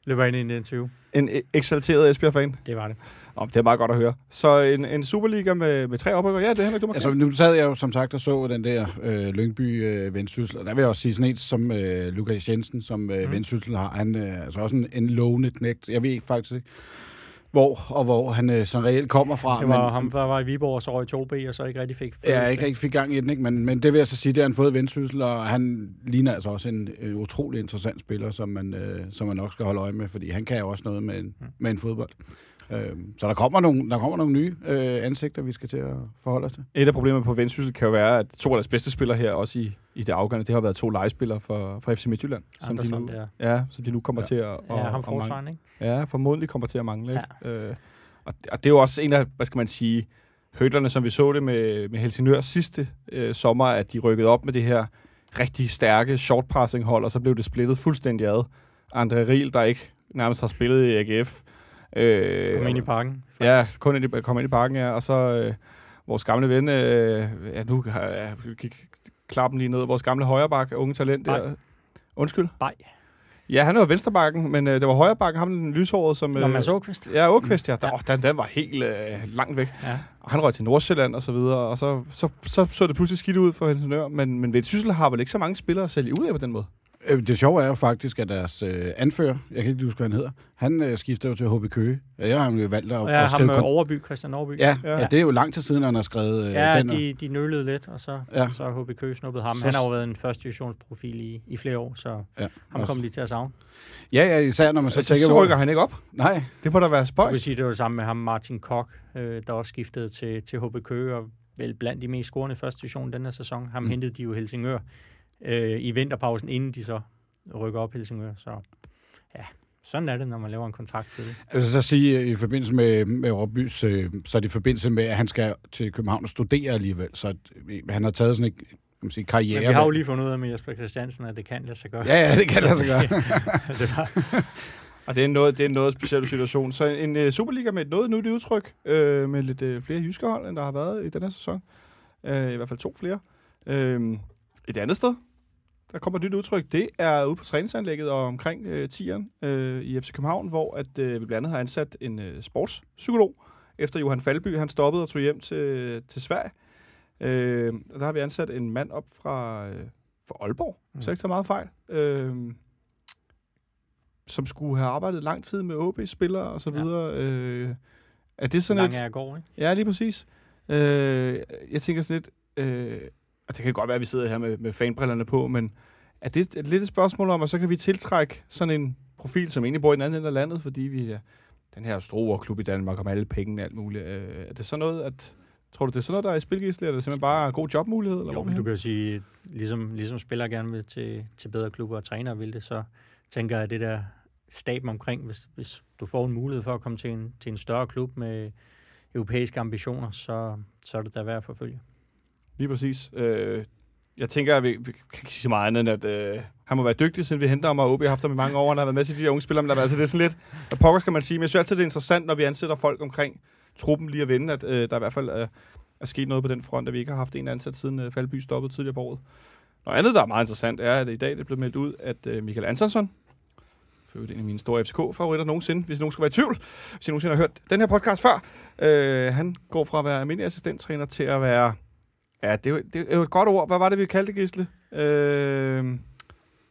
løber ind i en interview. en e- eksalteret Esbjerg-fan. Det var det. Oh, det er meget godt at høre. Så en, en Superliga med, med tre oprykker. Ja, det er Henrik, du må Altså, nu sad jeg jo som sagt og så den der øh, Lyngby øh, vendsyssel, og der vil jeg også sige sådan en som øh, Lukas Jensen, som øh, Mm. vendsyssel har. Han er øh, altså også en, en lovende knægt. Jeg ved ikke faktisk ikke, hvor og hvor han øh, sådan reelt kommer fra. Det var ham, der var i Viborg, og så i 2B, og så ikke rigtig fik Ja, ikke rigtig fik gang i den, ikke? Men, men det vil jeg så sige, det har han fået vendsyssel, og han ligner altså også en øh, utrolig interessant spiller, som man, øh, som man nok skal holde øje med, fordi han kan jo også noget med en, med en fodbold. Øh, så der kommer nogle, der kommer nogle nye øh, ansigter, vi skal til at forholde os til. Et af problemerne på Vendsyssel kan jo være, at to af deres bedste spillere her, også i, i det afgørende, det har været to legespillere for, for FC Midtjylland, som de, nu, der. ja, som de nu kommer Ja. til at, at, Ja, ham forsvaren, ikke? Ja, formodentlig kommer til at mangle. Ikke? Øh, og, og det er jo også en af, hvad skal man sige, højderne, som vi så det med, med Helsingør sidste øh, sommer, at de rykkede op med det her rigtig stærke short passing hold, og så blev det splittet fuldstændig ad. André Riel, der ikke nærmest har spillet i AGF. Øh, Kom ind i parken. Ja, kun ind i, kom ind i parken, ja. Og så øh, vores gamle ven, øh, ja, nu har gik klappen lige ned, vores gamle højreback, unge talent Nej. der. Undskyld. Nej. Ja, han jo venstrebakken, men øh, det var højrebakken, ham den lyshårede, som... Når man så kvist. Ja, Åkvist, ja. Der, Ja. ja. Den, den var helt øh, langt væk. Ja. Og han røg til Nordsjælland og så videre, og så så, så, så det pludselig skidt ud for Helsingør. Men, men Vendsyssel har vel ikke så mange spillere at sælge ud af på den måde? Øh, Det sjove er jo faktisk, at deres øh, anfører, jeg kan ikke huske, hvad han hedder, han øh, skifter jo til HB Køge. Ja, jeg har jo valgt at, Og at ja, ham skrive... med kon- Overby, Christian Overby. ja, Ja. ja, det er jo lang tid siden, han har skrevet øh, Ja, den. og- de, de nølede lidt, og så, Ja. ja. så har HB Køge snuppet ham. Så- Han har jo været en første divisionsprofil i, i flere år, så ja, ham også- kommer de til at savne. Ja, ja, især når man så Så, så, tænker, så hvor... rykker han ikke op. Nej, Det må da være Du kan spøjs. sige, det var det samme med ham, Martin Kok, øh, der også skiftede til, til HB Køge, og vel blandt de mest scorende i første division den her sæson. Ham Mm. hentede de jo Helsingør øh, i vinterpausen, inden de så rykker op Helsingør. Så ja, sådan er det, når man laver en kontrakt til det. altså så sige, øh, i forbindelse med, med Råbys, øh, så er det i forbindelse med, at han skal til København og studere alligevel, så øh, han har taget sådan en kan man sige, karriere. Men vi har jo lige fundet ud af med Jesper Christiansen, at det kan lade sig gøre. Ja, ja, det kan lade sig gøre. det var, Og det er, noget, det er en noget speciel situation. Så en uh, Superliga med et noget nyt udtryk, øh, med lidt uh, flere jyske hold, end der har været i den her sæson. Uh, I hvert fald to flere. Uh, et andet sted, der kommer et nyt udtryk, det er ude på træningsanlægget og omkring uh, tieren uh, i FC København, hvor at, uh, vi blandt andet har ansat en uh, sportspsykolog, efter Johan Falby han stoppede og tog hjem til, til Sverige. Og der har vi ansat en mand op fra, uh, fra Aalborg, mm. så ikke tager meget fejl. Uh, som skulle have arbejdet lang tid med OB-spillere og så Ja. videre. Øh, er det sådan langt et... er går, ikke? Ja, lige præcis. Øh, jeg tænker sådan lidt... Øh, og det kan godt være, at vi sidder her med, med fanbrillerne på, men er det et, lidt et spørgsmål om, at så kan vi tiltrække sådan en profil, som egentlig bor i den anden ende af landet, fordi vi er den her store klub i Danmark om alle pengene og alt muligt. Øh, er det sådan noget, at... Tror du, det er sådan noget, der er i spilgisle, eller er det simpelthen bare god jobmulighed? Eller Jo, hvor du kan jo sige, ligesom, ligesom spillere gerne vil til, til bedre klubber og trænere vil det, så tænker jeg, at det der staben omkring, hvis, hvis du får en mulighed for at komme til en, til en større klub med europæiske ambitioner, så, så er det da værd at forfølge. Lige præcis. Øh, jeg tænker, at vi, vi kan ikke sige så meget andet, end at øh, han må være dygtig, siden vi henter ham, og OB har haft ham i mange år, han har været med til de her unge spillere, men altså, det er sådan lidt, hvad pokker skal man sige, men jeg synes altid, det er interessant, når vi ansætter folk omkring truppen lige at vinde, at øh, der i hvert fald er, er sket noget på den front, at vi ikke har haft en ansat siden øh, Faldby stoppede tidligere på året. Noget andet, der er meget interessant, er, at i dag det er blevet meldt ud, at øh, Michael Antonsson, for øvrigt en af mine store FCK-favoritter nogensinde, hvis nogen skulle være i tvivl, hvis I nogensinde har hørt den her podcast før, øh, han går fra at være almindelig assistenttræner til at være Ja, det er, jo, det er jo et godt ord. Hvad var det, vi kaldte det, Gisle? Øh,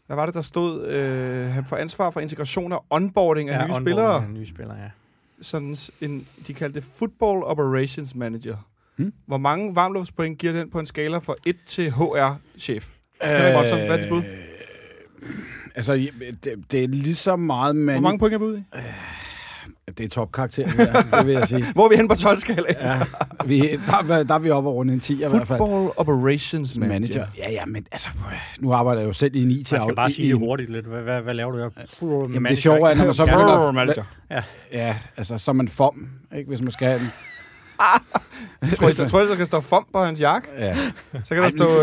hvad var det, der stod? Øh, han får ansvar for integration og onboarding af Ja, nye onboarding spillere. af nye spillere, ja. Sådan en, de kaldte det Football Operations Manager. Hmm. Hvor mange varmluftspoint giver den på en skala fra 1 til HR-chef? Watson, hvad er dit bud? Øh, Altså, det, det er lige så meget, man... Hvor mange point er vi ude i? Det er topkarakter, det, der, det vil jeg sige. Hvor er vi henne på 12 skala? Ja, vi, der, er- der er vi oppe og runde en 10 i hvert fald. Football Operations Manager. Manager. Ja, ja, men altså, nu arbejder jeg jo selv i en IT. Man skal bare i- sige i- det hurtigt lidt. Hvad, hvad, hvad laver du her? Jamen, det sjove er, når man så begynder manager. Ja, altså, så er man fom, ikke, hvis man skal have den. Tror jeg, tror jeg, der kan stå FOM på hans jakke? Ja. Så kan der stå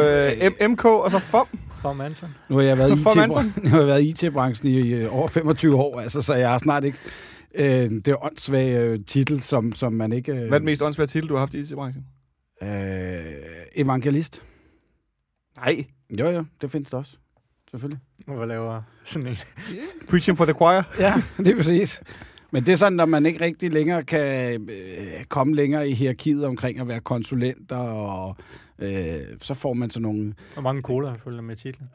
øh, MK og så FOM. For Manson. Nu har jeg været i? IT, nu har jeg været i IT-branchen i øh, over 25 år, altså, så jeg har snart ikke øh, det åndssvage øh, titel, som, som man ikke... Øh, Hvad er den mest åndssvage titel, du har haft i IT-branchen? Øh, evangelist. Nej. Jo, jo, det findes det også. Selvfølgelig. Hvad laver sådan en? Preaching for the choir. Ja, det er præcis. Men det er sådan, når man ikke rigtig længere kan øh, komme længere i hierarkiet omkring at være konsulenter, og øh, så får man sådan nogle... Hvor mange cola følger med titlen?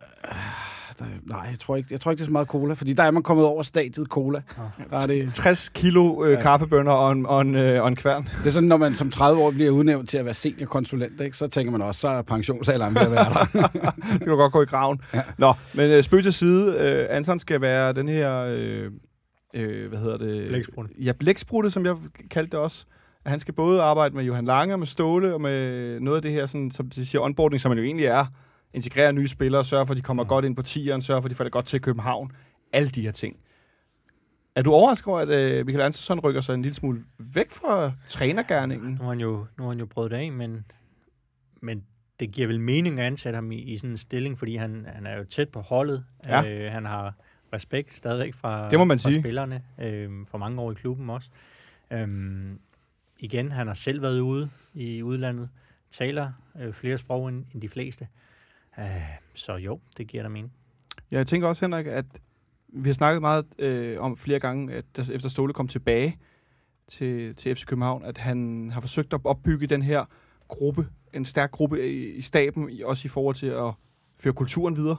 Der, nej, jeg tror, ikke, jeg tror ikke, det er så meget cola, fordi der er man kommet over stadiet cola. Der er det, 60 kilo øh, Ja. kaffebønner og en, og, en, øh, og en kværn. det er sådan, når man som 30 år bliver udnævnt til at være seniorkonsulent, ikke, så tænker man også, så er pensionsalderen ved at være der. Så kan du godt gå i graven. Ja. Nå, men øh, spøg til side. Øh, Anton skal være den her... Øh, øh, hvad hedder det? Blæksprutte. Ja, blæksprutte, som jeg kaldte det også. At Han skal både arbejde med Johan Lange, og med Ståle, og med noget af det her, sådan, som de siger, onboarding, som man jo egentlig er. Integrere nye spillere, sørge for, at de kommer Mm. godt ind på tieren, sørge for, at de får det godt til København. Alle de her ting. Er du overrasket over, at øh, Michael Andersson rykker sig en lille smule væk fra trænergærningen? Nu har han jo, nu har han jo prøvet det af, men, men det giver vel mening at ansætte ham i, i sådan en stilling, fordi han, han er jo tæt på holdet. Ja. Øh, han har respekt stadigvæk fra, Det må man fra sige. spillerne, øh, for mange år i klubben også. Øhm, igen, han har selv været ude i udlandet, taler øh, flere sprog end, end de fleste. Øh, Øh, så jo, det giver da mening. Ja, Jeg tænker også, Henrik, at vi har snakket meget øh, om flere gange, at der, efter Ståle kom tilbage til, til FC København, at han har forsøgt at opbygge den her gruppe, en stærk gruppe i, i staben, også i forhold til at føre kulturen videre.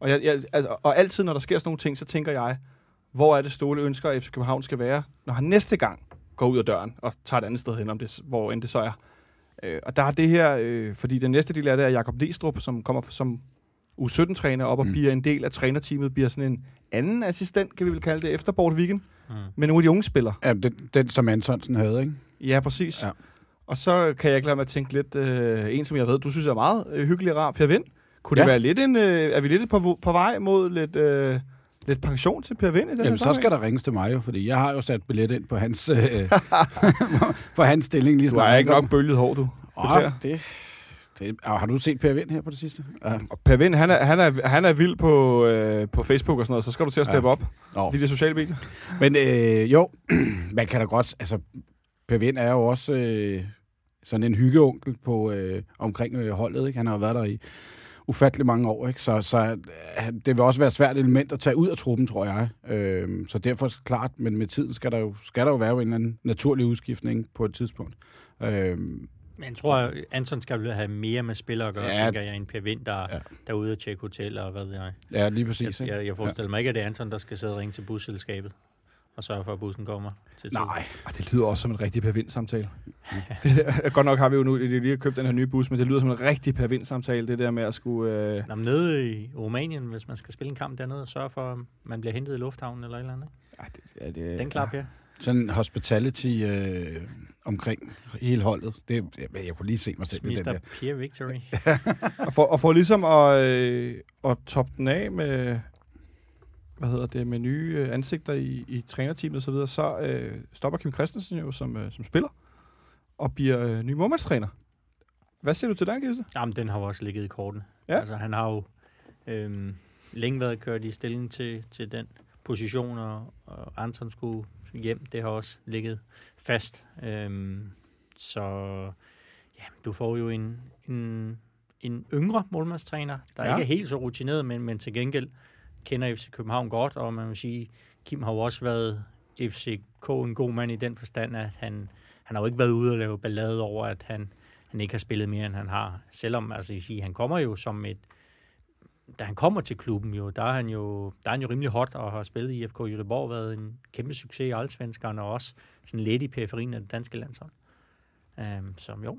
Og, jeg, jeg, altså, og altid, når der sker sådan nogle ting, så tænker jeg, hvor er det Ståle ønsker, at FC København skal være, når han næste gang går ud af døren og tager et andet sted hen, om det, hvor end det så er. Øh, og der er det her, øh, fordi den næste del af det er Jakob Lestrup, som kommer som U17-træner op og Mm. bliver en del af trænerteamet, bliver sådan en anden assistent, kan vi vel kalde det, efter Bort Weekend, Mm. med nogle af de unge spillere. ja, den, den, som Antonsen havde, ikke? Ja, præcis. Ja. Og så kan jeg ikke lade mig at tænke lidt, øh, en som jeg ved, du synes er meget øh, hyggelig og rar, Per Vind. Kunne det Ja. være lidt en, øh, er vi lidt på, på vej mod lidt, øh, lidt pension til Per Vind i den her Jamen, så skal der ringes til mig jo, fordi jeg har jo sat billet ind på hans, øh, på hans stilling lige Du snart. har ikke nok bølget hår, du. Åh, det, det, ah, har du set Per Vind her på det sidste? Ja. Og Per Vind, han er, han er, han er vild på, øh, på Facebook og sådan noget, så skal du til at steppe ja. op. Nå. De der sociale medier. Men øh, jo, man kan da godt... Altså, Per Vind er jo også øh, sådan en hyggeonkel på, øh, omkring øh, holdet. Ikke? Han har været der i ufattelig mange år. Ikke? Så, så øh, det vil også være et svært element at tage ud af truppen, tror jeg. Øh, så derfor klart, men med tiden skal der jo, skal der jo være en eller anden naturlig udskiftning på et tidspunkt. Øh, Men jeg tror, Anton skal vel have mere med spillere at gøre, Ja. ja. tænker jeg, end Per Vind, der, Ja. ja. der er ude at tjekke hotel og hvad ved jeg. ja, lige præcis. Jeg, jeg, jeg forestiller mig ikke, at det er Anton, der skal sidde og ringe til busselskabet og sørge for, at bussen kommer til tid. Nej, det lyder også som en rigtig Per Vind-samtale. det der, godt nok har vi jo nu lige købt den her nye bus, men det lyder som en rigtig Per Vind-samtale, det der med at skulle... Øh, Nå, nede i Rumænien, hvis man skal spille en kamp dernede, og sørge for, at man bliver hentet i lufthavnen eller et eller andet. ikke? ej, det, ja, det, Den klar, Per. sådan hospitality øh, omkring hele holdet. Det, jeg, jeg kunne lige se mig selv med den der. Pierre Victory. Og for, og for ligesom at, øh, at toppe den af med, hvad hedder det, med nye øh, ansigter i, i trænerteamet og så videre, så øh, stopper Kim Christensen jo som, øh, som spiller. og bliver øh, ny målmandstræner. Hvad siger du til den, Gisle? Jamen, den har jo også ligget i korten. Ja. Altså, han har jo øhm, længe været kørt i stilling til, til den position, og, og Anton skulle hjem. Det har også ligget fast. Øhm, så ja, du får jo en, en, en yngre målmandstræner, der ja. ikke er helt så rutineret, men, men til gengæld kender FC København godt, og man vil sige, Kim har jo også været FCK en god mand i den forstand, at han, han har jo ikke været ude og lave ballade over, at han, han ikke har spillet mere, end han har. Selvom, altså, jeg siger, han kommer jo som et... Da han kommer til klubben jo, der er han jo, der er han jo rimelig hot og har spillet i FK Göteborg, været en kæmpe succes i Allsvenskerne og også sådan lidt i periferien af det danske landshold. Um, så jo,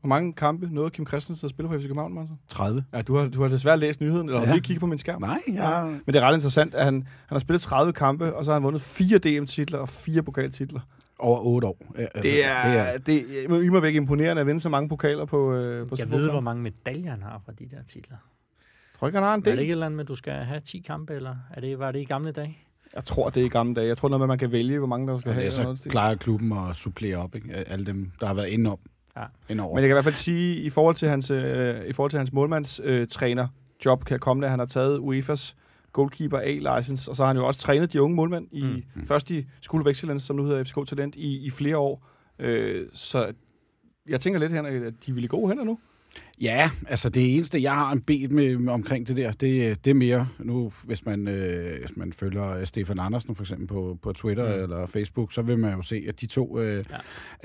hvor mange kampe nåede Kim Christensen at spille for FC København, Martin? 30. Ja, du har, du har desværre læst nyheden, eller ja. Ja. lige kigget på min skærm. Nej, ja. Men det er ret interessant, at han, han har spillet 30 kampe, og så har han vundet fire DM-titler og fire pokaltitler. Over 8 år. Ja, altså, Det er, det er i mig væk imponerende at vinde så mange pokaler på, øh, på jeg ved, hvor mange medaljer han har fra de der titler. Tror ikke, han har en Er det del? ikke et eller andet med, at du skal have 10 kampe, eller er det, var det i gamle dage? Jeg tror, det er i gamle dage. Jeg tror noget med, at man kan vælge, hvor mange der skal Og have. det er noget så plejer klubben at supplere op, ikke? Alle dem, der har været indenom. Ja. Indover. Men jeg kan i hvert fald sige, i forhold til hans, øh, i forhold til hans målmandstræner øh, træner job kan komme, at han har taget UEFA's goalkeeper A-license, og så har han jo også trænet de unge målmænd, i, mm. Mm. først i School of Excellence, som nu hedder FCK Talent, i, i flere år. Øh, så jeg tænker lidt, Henrik, at de vil i gode hænder nu. Ja, altså det eneste, jeg har en bed med, med omkring det der, det, det er mere, nu hvis man, øh, hvis man følger øh, Stefan Andersen for eksempel på, på Twitter Mm. eller Facebook, så vil man jo se, at de to øh, Ja.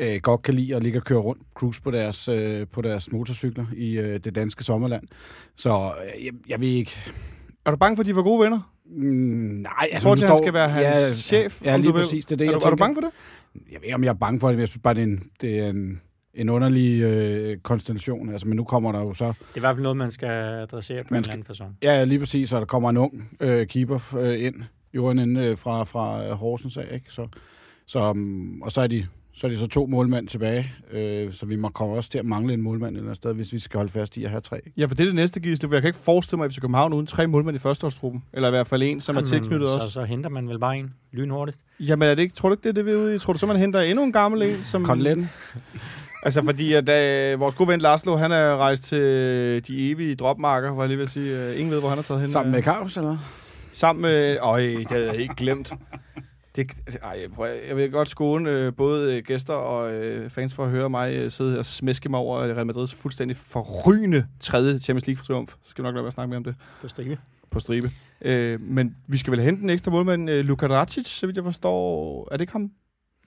ja. øh, godt kan lide at ligge og køre rundt, cruise på deres, øh, på deres motorcykler i øh, det danske sommerland. Så øh, jeg, jeg ved ikke... Er du bange for, at de får gode venner? Mm, nej, Jeg tror, at han skal være hans chef, Ja, om lige vil. præcis. Det er, det, Er jeg du, er du tænker. bange for det? Jeg ved ikke, om jeg er bange for det, men jeg synes bare, det er en, det er en, en underlig øh, konstellation. Altså, men nu kommer der jo så Det er i hvert fald noget, man skal adressere på Man en skal- eller anden fasong. Ja, lige præcis, så der kommer en ung øh, keeper øh, ind, jorden ind øh, fra, fra øh, Horsens af, ikke? Så, så, um, og så er, de, så er de så to målmænd tilbage, øh, så vi må komme også til at mangle en målmand eller andet sted, hvis vi skal holde fast i at have tre. Ja, for det er det næste gisle, jeg kan ikke forestille mig, at FC København uden tre målmænd i førsteårstruppen. Eller i hvert fald en, som er tilknyttet så, også. Så henter man vel bare en lynhurtigt. Jamen er det ikke, tror du ikke, det er det, vi er ude i? Tror du så, man henter endnu en gammel en? Som... Koteletten? Altså fordi, at øh, vores gode ven Laszlo, han er rejst til de evige dropmarker, var jeg lige at sige. Øh, ingen ved, hvor han er taget hen. Sammen med Øh, Kavs, eller? Sammen med... Øj, det havde jeg ikke glemt. Det, ej, prøv, jeg vil godt skåne øh, både øh, gæster og øh, fans for at høre mig øh, sidde her og smæske mig over Real Madrids fuldstændig forrygende tredje Champions League-triumf. Så skal vi nok lade være at snakke mere om det På stribe. på stribe. Øh, men vi skal vel hente en ekstra målmand, øh, Luka Dracic, så vidt jeg forstår. Er det ikke ham?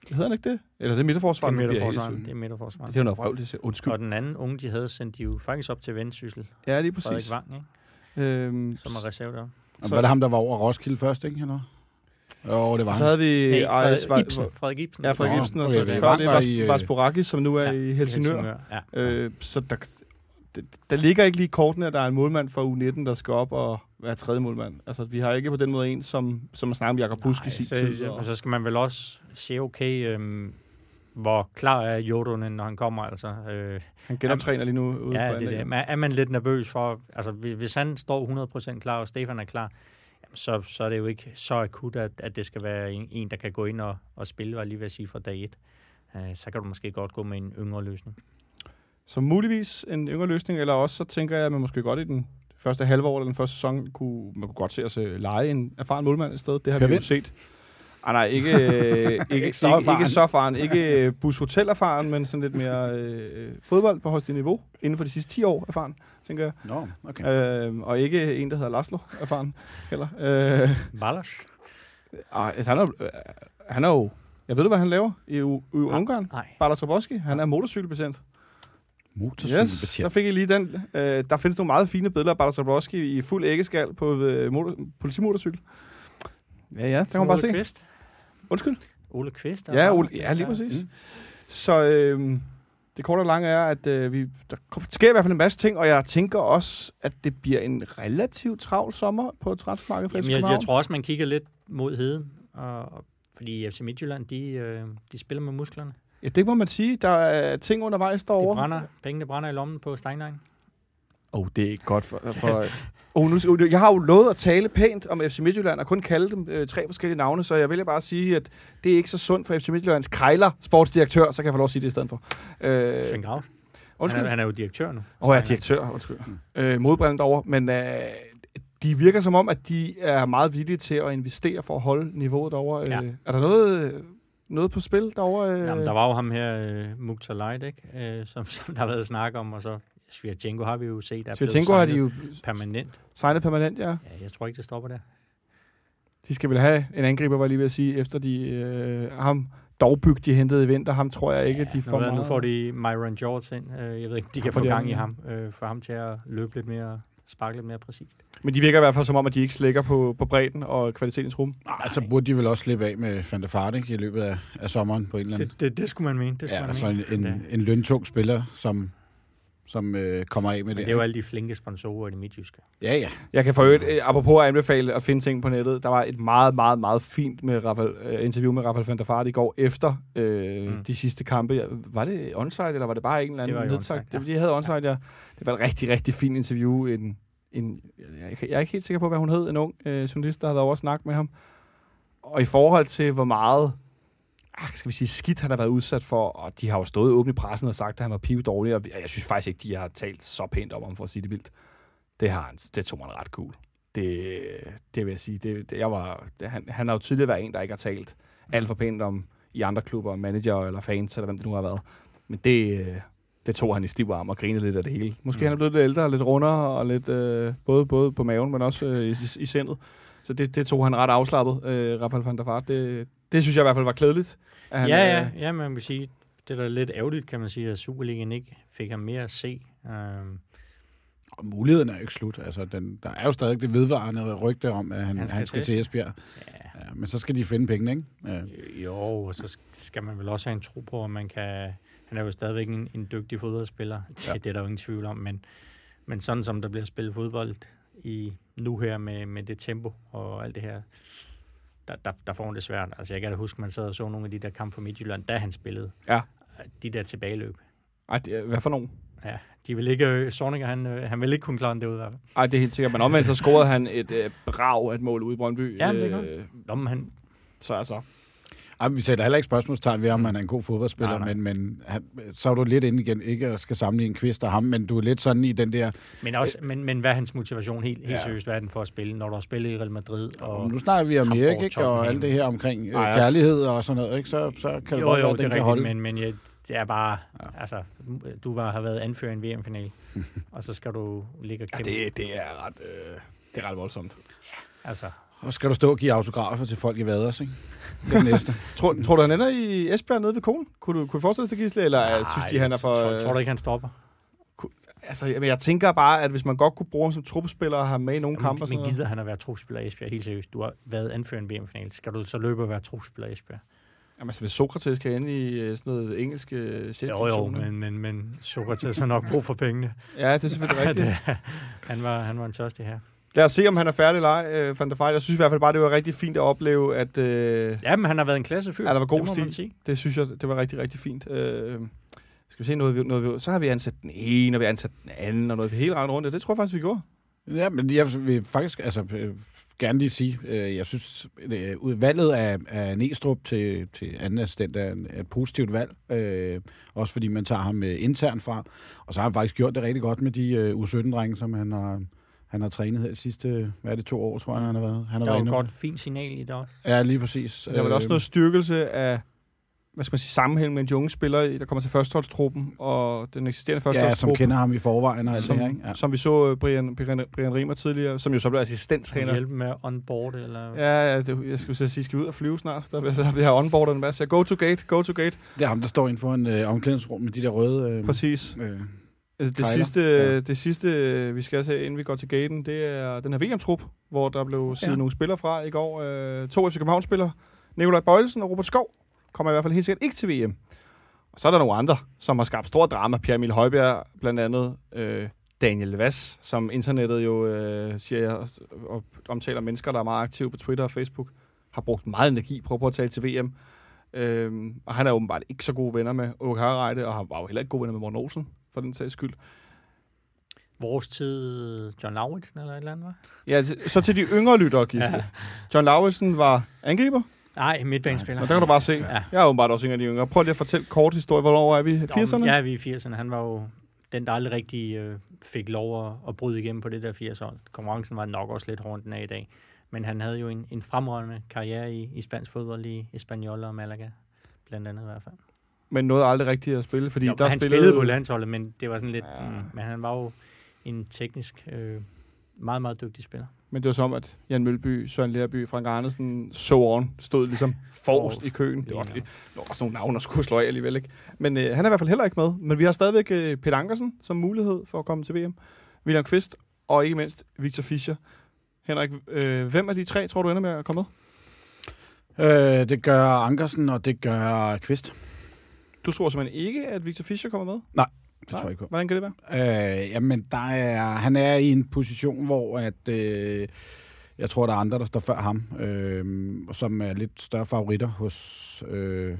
Hedder han ikke det? Eller er det Det er bliver jeg helt midterforsvaren. Det er midterforsvaren. Det er jo noget vrøvl, det siger. Undskyld. Og den anden unge, de havde sendt de jo faktisk op til Vendsyssel. Ja, lige Frederik præcis. Vang, ikke? Øhm, som er reserve der. Så- var det ham, der var over Roskilde først, ikke? Eller? Jo, det var og så han. havde vi... Nej, Ej, Frederik Ibsen. Frederik Ibsen. Ja, Frederik Ibsen, og okay, så det før var det var i, øh, Vasporakis, som nu er i Helsingør. Ja. Øh, så der, det, der ligger ikke lige kortene, at der er en målmand fra U19, der skal op og være tredje målmand. Altså, vi har ikke på den måde en, som, som man snakker om Jakob Busk i sin så, tid. så, Og, så skal man vel også se, okay, øhm, hvor klar er Jodonen, når han kommer, altså. Øh, han genoptræner lige nu ude ja, på det, er det. Men Er man lidt nervøs for, altså hvis, han står 100% klar, og Stefan er klar, jamen, så, så er det jo ikke så akut, at, at det skal være en, en der kan gå ind og, og spille, var lige ved at sige, fra dag 1. Øh, så kan du måske godt gå med en yngre løsning. Så muligvis en yngre løsning, eller også så tænker jeg, at man måske godt i den første halve år eller den første sæson, kunne, man kunne godt se os øh, lege en erfaren målmand et sted. Det har Per vi jo set. Ah, nej, ikke, øh, ikke, ikke, så ikke, ikke så erfaren. Ikke øh, bus hotel erfaren, men sådan lidt mere øh, fodbold på højeste niveau. Inden for de sidste 10 år erfaren, tænker jeg. Nå, okay. Øh, og ikke en, der hedder Laszlo erfaren heller. Øh, Balash? ah, altså, han, er, han er jo... Jeg ved du, hvad han laver i, U- i Ungarn? Nej. Balas Raboski. Han er motorcykelbetjent. Yes, Motorcykelbetjent. der fik I lige den. Øh, der findes nogle meget fine billeder af Balas Raboski i fuld æggeskal på øh, motor, politimotorcykel. Ja, ja, der kan man bare Ole se. Kvist? Undskyld. Ole Kvist? er Ja. Ole, ja, lige præcis. Mm. Så øh, det korte og lange er, at øh, vi, der sker i hvert fald en masse ting, og jeg tænker også, at det bliver en relativt travl sommer på transfermarkedet for Jamen, jeg, jeg tror også, man kigger lidt mod heden, og, og, fordi FC Midtjylland, de, øh, de spiller med musklerne. Ja, det må man sige. Der er ting undervejs De derovre. brænder, pengene brænder i lommen på Steinlein. Oh, det er ikke godt for... for Oh, nu, jeg har jo lovet at tale pænt om FC Midtjylland, og kun kalde dem øh, tre forskellige navne, så jeg vil bare sige, at det er ikke så sundt for FC Midtjyllands Kejler, sportsdirektør, så kan jeg få lov at sige det i stedet for. Øh, Svend Grausen. Han, er, han er jo direktør nu. Åh, oh, ja, direktør, undskyld. Mm. Øh, modbrillen derovre, men øh, de virker som om, at de er meget villige til at investere for at holde niveauet derovre. Ja. Øh, er der noget, noget på spil derovre? Øh? Jamen, der var jo ham her, uh, Mukhtar Light, ikke? Uh, som, som der har været snak om, og så Svirtjenko har vi jo set, der er Svirtjenko har de jo permanent. Signet permanent, ja. Ja, jeg tror ikke, det stopper der. De skal vel have en angriber, var jeg lige ved at sige, efter de øh, ham dogbyg, de hentede i vinter. Ham tror jeg ikke, ja, de får nu, meget. Nu får de Myron George ind. Jeg ved ikke, de kan få gang i ham, øh, for ham til at løbe lidt mere sparke lidt mere præcist. Men de virker i hvert fald som om, at de ikke slækker på, på bredden og kvalitetens rum. Nej, altså burde de vel også slippe af med Van der Fart, i løbet af, af sommeren på en eller anden. Det, det, det skulle man mene. Det skulle ja, man altså mene. en, en, en løntung spiller, som som øh, kommer af med Men det. det er jo alle de flinke sponsorer i det midtjyske. Ja, ja. Jeg kan for øvrigt, øh, apropos at anbefale at finde ting på nettet, der var et meget, meget, meget fint med Rafael, uh, interview med Rafael van der Fart i går efter øh, mm. de sidste kampe. Var det onside, eller var det bare en eller anden nedtag? Ja. De havde onside, ja. Det var et rigtig, rigtig fint interview. En, en, jeg, er ikke helt sikker på, hvad hun hed, en ung øh, journalist, der havde over snakket med ham. Og i forhold til, hvor meget ah, skal vi sige, skidt han har været udsat for, og de har jo stået åbent i pressen og sagt, at han var pive dårlig, og jeg synes faktisk ikke, de har talt så pænt om ham, for at sige det vildt. Det, har han, det tog man ret cool. Det, det vil jeg sige. Det, det, jeg var, det, han, han har jo tydeligt været en, der ikke har talt alt for pænt om i andre klubber, manager eller fans, eller hvem det nu har været. Men det, øh, det tog han i stiv arm og grinede lidt af det hele. Måske mm. han er blevet lidt ældre, lidt rundere, og lidt øh, både, både på maven, men også øh, i, i, i sindet. Så det, det tog han ret afslappet, øh, Rafael van der Fart. Det, det synes jeg i hvert fald var klædeligt. At han, ja, ja, øh, ja, man vil sige, det er da lidt ærgerligt, kan man sige, at Superligaen ikke fik ham mere at se. Um, og muligheden er jo ikke slut. Altså, den, der er jo stadig det vedvarende rygte om, at han, han skal, han skal til Esbjerg. Ja. Ja, men så skal de finde penge, ikke? Ja. Jo, og så skal man vel også have en tro på, at man kan... Han er jo stadigvæk en, en dygtig fodboldspiller. Det, ja. det er der jo ingen tvivl om, men, men sådan som der bliver spillet fodbold i nu her med, med det tempo og alt det her, der, der, der får hun det svært. Altså, jeg kan da huske, man sad og så nogle af de der kampe for Midtjylland, da han spillede. Ja. De der tilbageløb. Ej, det, hvad for nogen? Ja, de vil ikke, øh, Sorninger, han, øh, han vil ikke kunne klare det ud i hvert fald. Ej, det er helt sikkert. Men omvendt så scorede han et øh, brag af et mål ude i Brøndby. Ja, det gør øh, Nå, men han... Så altså... Ej, vi sætter heller ikke spørgsmålstegn ved, om han er en god fodboldspiller, nej, nej. men, men han, så er du lidt inde igen, ikke at skal sammenligne Kvist og ham, men du er lidt sådan i den der... Men, også, øh, men, men hvad er hans motivation helt, helt ja. seriøst? Hvad er den for at spille, når du har spillet i Real Madrid? Og, og nu snakker vi om Erik, ikke? Og alt det her omkring øh, kærlighed og sådan noget, ikke? Så, så kan det godt være, at den kan holde. Men, men ja, det er bare... Ja. Altså, du var, har været anfører i en VM-final, og så skal du ligge og kæmpe. Ja, det, det er ret... Øh, det er ret voldsomt. Ja, altså... Og skal du stå og give autografer til folk i Vaders, ikke? Det næste. tror, tror du, han ender i Esbjerg nede ved konen? Kunne du, kunne du forestille dig til Gisle, eller Nej, synes de, han er for... Tror, tror du ikke, han stopper? Altså, jeg, jeg tænker bare, at hvis man godt kunne bruge ham som truppespiller og have med i nogle Jamen, kampe... Men gider han at være truppespiller i Esbjerg? Helt seriøst. Du har været anført en VM-final. Skal du så løbe og være truppespiller i Esbjerg? Jamen, altså, hvis Sokrates kan ende i øh, sådan noget engelsk uh, Jo, jo, men, men, men Sokrates har nok brug for pengene. ja, det er selvfølgelig rigtigt. han, var, han var en tørstig her. Lad os se, om han er færdig eller ej, uh, Van der Fejl. Jeg synes i hvert fald bare, det var rigtig fint at opleve, at... Uh, ja, men han har været en klasse fyr. Ja, der var god det stil. Det synes jeg, det var rigtig, rigtig fint. Uh, skal vi se noget, noget, så har vi ansat den ene, og vi har ansat den anden, og noget vi helt rundt. Det tror jeg faktisk, vi gjorde. Ja, men jeg vil faktisk, altså, gerne lige sige, øh, jeg synes, øh, valget af, af Næstrup til, til anden assistent er, er et positivt valg. Øh, også fordi man tager ham øh, internt fra. Og så har han faktisk gjort det rigtig godt med de øh, U17-drenge, som han har, han har trænet her de sidste, hvad er det, to år, tror jeg, han har været. Han har der er jo et godt fint signal i det også. Ja, lige præcis. Der var også noget styrkelse af hvad skal man sige, sammenhæng med en unge spiller, der kommer til førsteholdstruppen, og den eksisterende førsteholdstruppe. Ja, som kender ham i forvejen og alt som, det her, ikke? Ja. Som vi så øh, Brian, Brian, Brian Rimer tidligere, som jo så blev assistenttræner. Hjælpe med onboard, eller? Ja, ja det, jeg skulle sige, skal vi ud og flyve snart? Der, der, vi har onboardet en masse. Go to gate, go to gate. Det er ham, der står inden for en øh, omklædningsrum med de der røde... Øh, Præcis. Øh, det, det sidste, ja. det sidste, vi skal se, inden vi går til gaten, det er den her VM-trup, hvor der blev siddet ja. nogle spillere fra i går. Øh, to FC København-spillere. Nikolaj Bøjelsen og Robert Skov kommer i hvert fald helt sikkert ikke til VM. Og så er der nogle andre, som har skabt stor drama. Pierre Emil Højbjerg, blandt andet øh, Daniel Vass, som internettet jo øh, siger jeg, og omtaler mennesker, der er meget aktive på Twitter og Facebook, har brugt meget energi på at tale til VM. Øh, og han er åbenbart ikke så gode venner med Åke Harreide, og han var jo heller ikke gode venner med Morten Olsen, for den sags skyld. vores tid John Lauritsen eller et eller andet, var? Ja, så til de yngre lyttere, Gisle. Ja. John Lauritsen var angriber, Nej, midtbanespiller. og der kan du bare se. Ja. Jeg er åbenbart også en af de yngre. Prøv lige at fortælle kort historie. Hvornår er vi? 80'erne? Ja, vi er i 80'erne. Han var jo den, der aldrig rigtig øh, fik lov at, at bryde igennem på det der 80'hold. Konkurrencen var nok også lidt hårdt den af i dag. Men han havde jo en, en fremragende karriere i, i spansk fodbold i Espanyol og Malaga. Blandt andet i hvert fald. Men nåede aldrig rigtigt at spille, fordi Jo, der han spillede... spillede på landsholdet, men det var sådan lidt... Ja. Mm, men han var jo en teknisk øh, meget, meget dygtig spiller. Men det var som, at Jan Mølby, Søren Lerby, Frank Andersen, so on, stod ligesom forrest i køen. Det var, også, Lige det var også nogle navne, der skulle slå af alligevel, ikke? Men øh, han er i hvert fald heller ikke med. Men vi har stadigvæk øh, Peter Ankersen som mulighed for at komme til VM. William Kvist og ikke mindst Victor Fischer. Henrik, øh, hvem af de tre tror du ender med at komme med? Øh, det gør Ankersen, og det gør Kvist. Du tror simpelthen ikke, at Victor Fischer kommer med? Det tror jeg ikke. Hvordan kan det være? Øh, jamen, der er, han er i en position, hvor at, øh, jeg tror, der er andre, der står før ham, øh, som er lidt større favoritter hos, øh,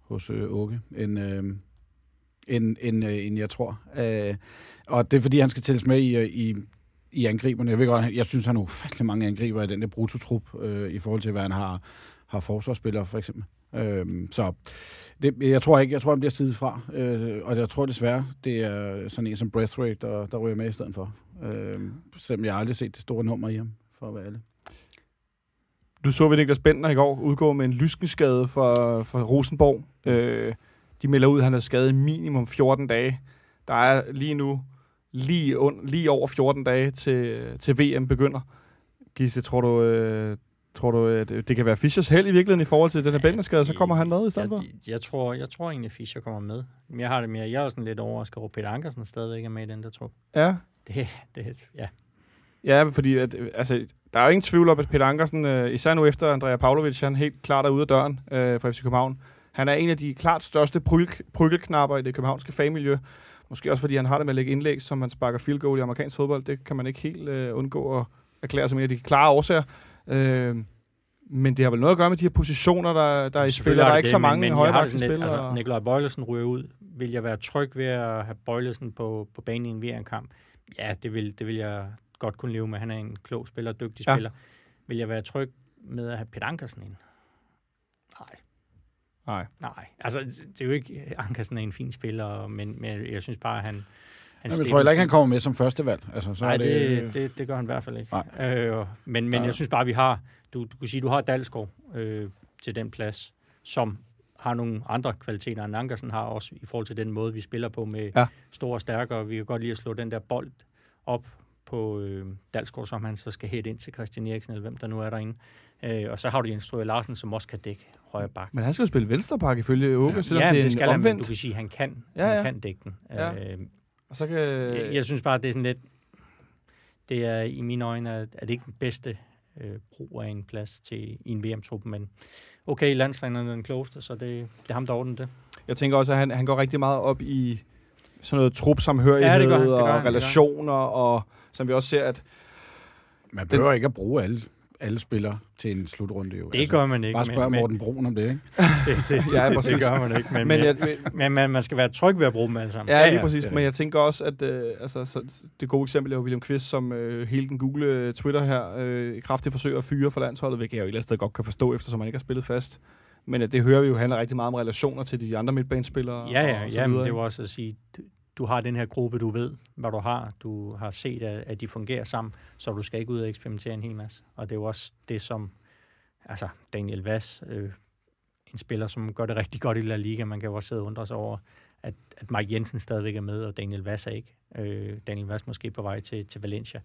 hos øh, Åke, end, øh, end, end, øh, end jeg tror. Øh, og det er, fordi han skal tælles med i, øh, i, i angriberne. Jeg ved godt, jeg synes, han har ufattelig mange angriber i den der brutotrup, øh, i forhold til, hvad han har, har forsvarsspillere, for eksempel. Øh, så det, jeg tror ikke, jeg tror, han bliver sidet fra. Øh, og jeg tror desværre, det er sådan en som Breathwaite, der, der ryger med i stedet for. Øh, selvom jeg har aldrig set det store nummer i ham, for at være ærlig. Du så vi Niklas Bentner i går udgå med en lyskenskade for, for Rosenborg. Øh, de melder ud, at han er skadet minimum 14 dage. Der er lige nu lige, un, lige over 14 dage til, til VM begynder. Gisle, tror du, øh, tror du, at det kan være Fischers held i virkeligheden i forhold til den her Bentner-skade, så kommer han med i stedet for? Jeg, jeg, tror, jeg tror egentlig, Fischer kommer med. Men jeg har det mere. Jeg er sådan lidt overrasket over, at Peter Ankersen stadigvæk er med i den der trup. Ja, Det, det, ja. Ja, fordi at, altså, der er jo ingen tvivl om, at Peter Ankersen, øh, især nu efter Andrea Pavlovic, han helt klart er ude af døren øh, fra FC København. Han er en af de klart største pryl, prykkelknapper i det københavnske fagmiljø. Måske også fordi han har det med at lægge indlæg, som man sparker field goal i amerikansk fodbold. Det kan man ikke helt øh, undgå at erklære som en af de klare årsager. Øh, men det har vel noget at gøre med de her positioner, der, der er i spil. Der er ikke det, så men- mange men jeg har det højvakse sådan lidt, spillere. Altså, Nikolaj Bøjlesen ryger ud. Vil jeg være tryg ved at have Bøjlesen på, på banen i en VM-kamp? Ja, det vil, det vil jeg godt kunne leve med. Han er en klog spiller, dygtig Ja. spiller. Vil jeg være tryg med at have Peter Ankersen ind? Nej. Nej. Nej, altså det er jo ikke, Ankersen er en fin spiller, men, men jeg synes bare, at han... han Jamen, jeg tror heller ikke, han kommer med som første valg. Altså, så Nej, er det, det, det, det gør han i hvert fald ikke. Nej. Øh, men men Ja. jeg synes bare, vi har... Du, du kunne sige, du har Dalsgaard øh, til den plads, som har nogle andre kvaliteter, end Ankersen har også i forhold til den måde, vi spiller på med Ja. store og stærkere. Vi kan godt lide at slå den der bold op på øh, Dalsgaard, som han så skal hætte ind til Christian Eriksen, eller hvem der nu er derinde. Øh, og så har du Jens Strøge Larsen, som også kan dække højre bak. Men han skal jo spille venstrepak ifølge Åke, Ja. selvom ja, det er det en skal han, men omvendt. du kan sige, at han kan, Ja, han ja. kan dække den. Ja. Øh, Og så kan... jeg, jeg synes bare, det er sådan lidt... Det er i mine øjne, at, at det ikke den bedste øh, brug af en plads til i en VM-trup, men okay, landstræneren er den klogeste, så det, det er ham, der ordner det. Jeg tænker også, at han, han går rigtig meget op i sådan noget trupsamhørighed Ja, det gør han, det gør og han, relationer, og som vi også ser, at man behøver ikke at bruge alle, alle spillere til en slutrunde. Jo. Det altså, gør man ikke. Bare spørg men, Morten Brun om det, ikke? Men, det, det, Ja, det, det, gør man ikke, men, men, men, jeg, jeg, men man, man skal være tryg ved at bruge dem alle sammen. ja, Ja, lige ja, præcis. det er Men jeg tænker også, at øh, altså, så, det gode eksempel er jo William Kvist, som øh, hele den gule øh, Twitter her øh, kraftigt forsøger at fyre for landsholdet, hvilket jeg jo et eller andet sted godt kan forstå, eftersom han ikke har spillet fast. Men øh, det hører vi jo handler rigtig meget om relationer til de andre midtbanespillere. Ja, ja, og så ja men det jo også at sige, du, har den her gruppe, du ved, hvad du har. Du har set, at, at de fungerer sammen, så du skal ikke ud og eksperimentere en hel masse. Og det er jo også det, som altså Daniel Vass, øh, en spiller, som gør det rigtig godt i La Liga. Man kan jo også sidde og undre sig over, at, at Mike Jensen stadigvæk er med, og Daniel Vass er ikke. Øh, Daniel Vass måske på vej til, til Valencia.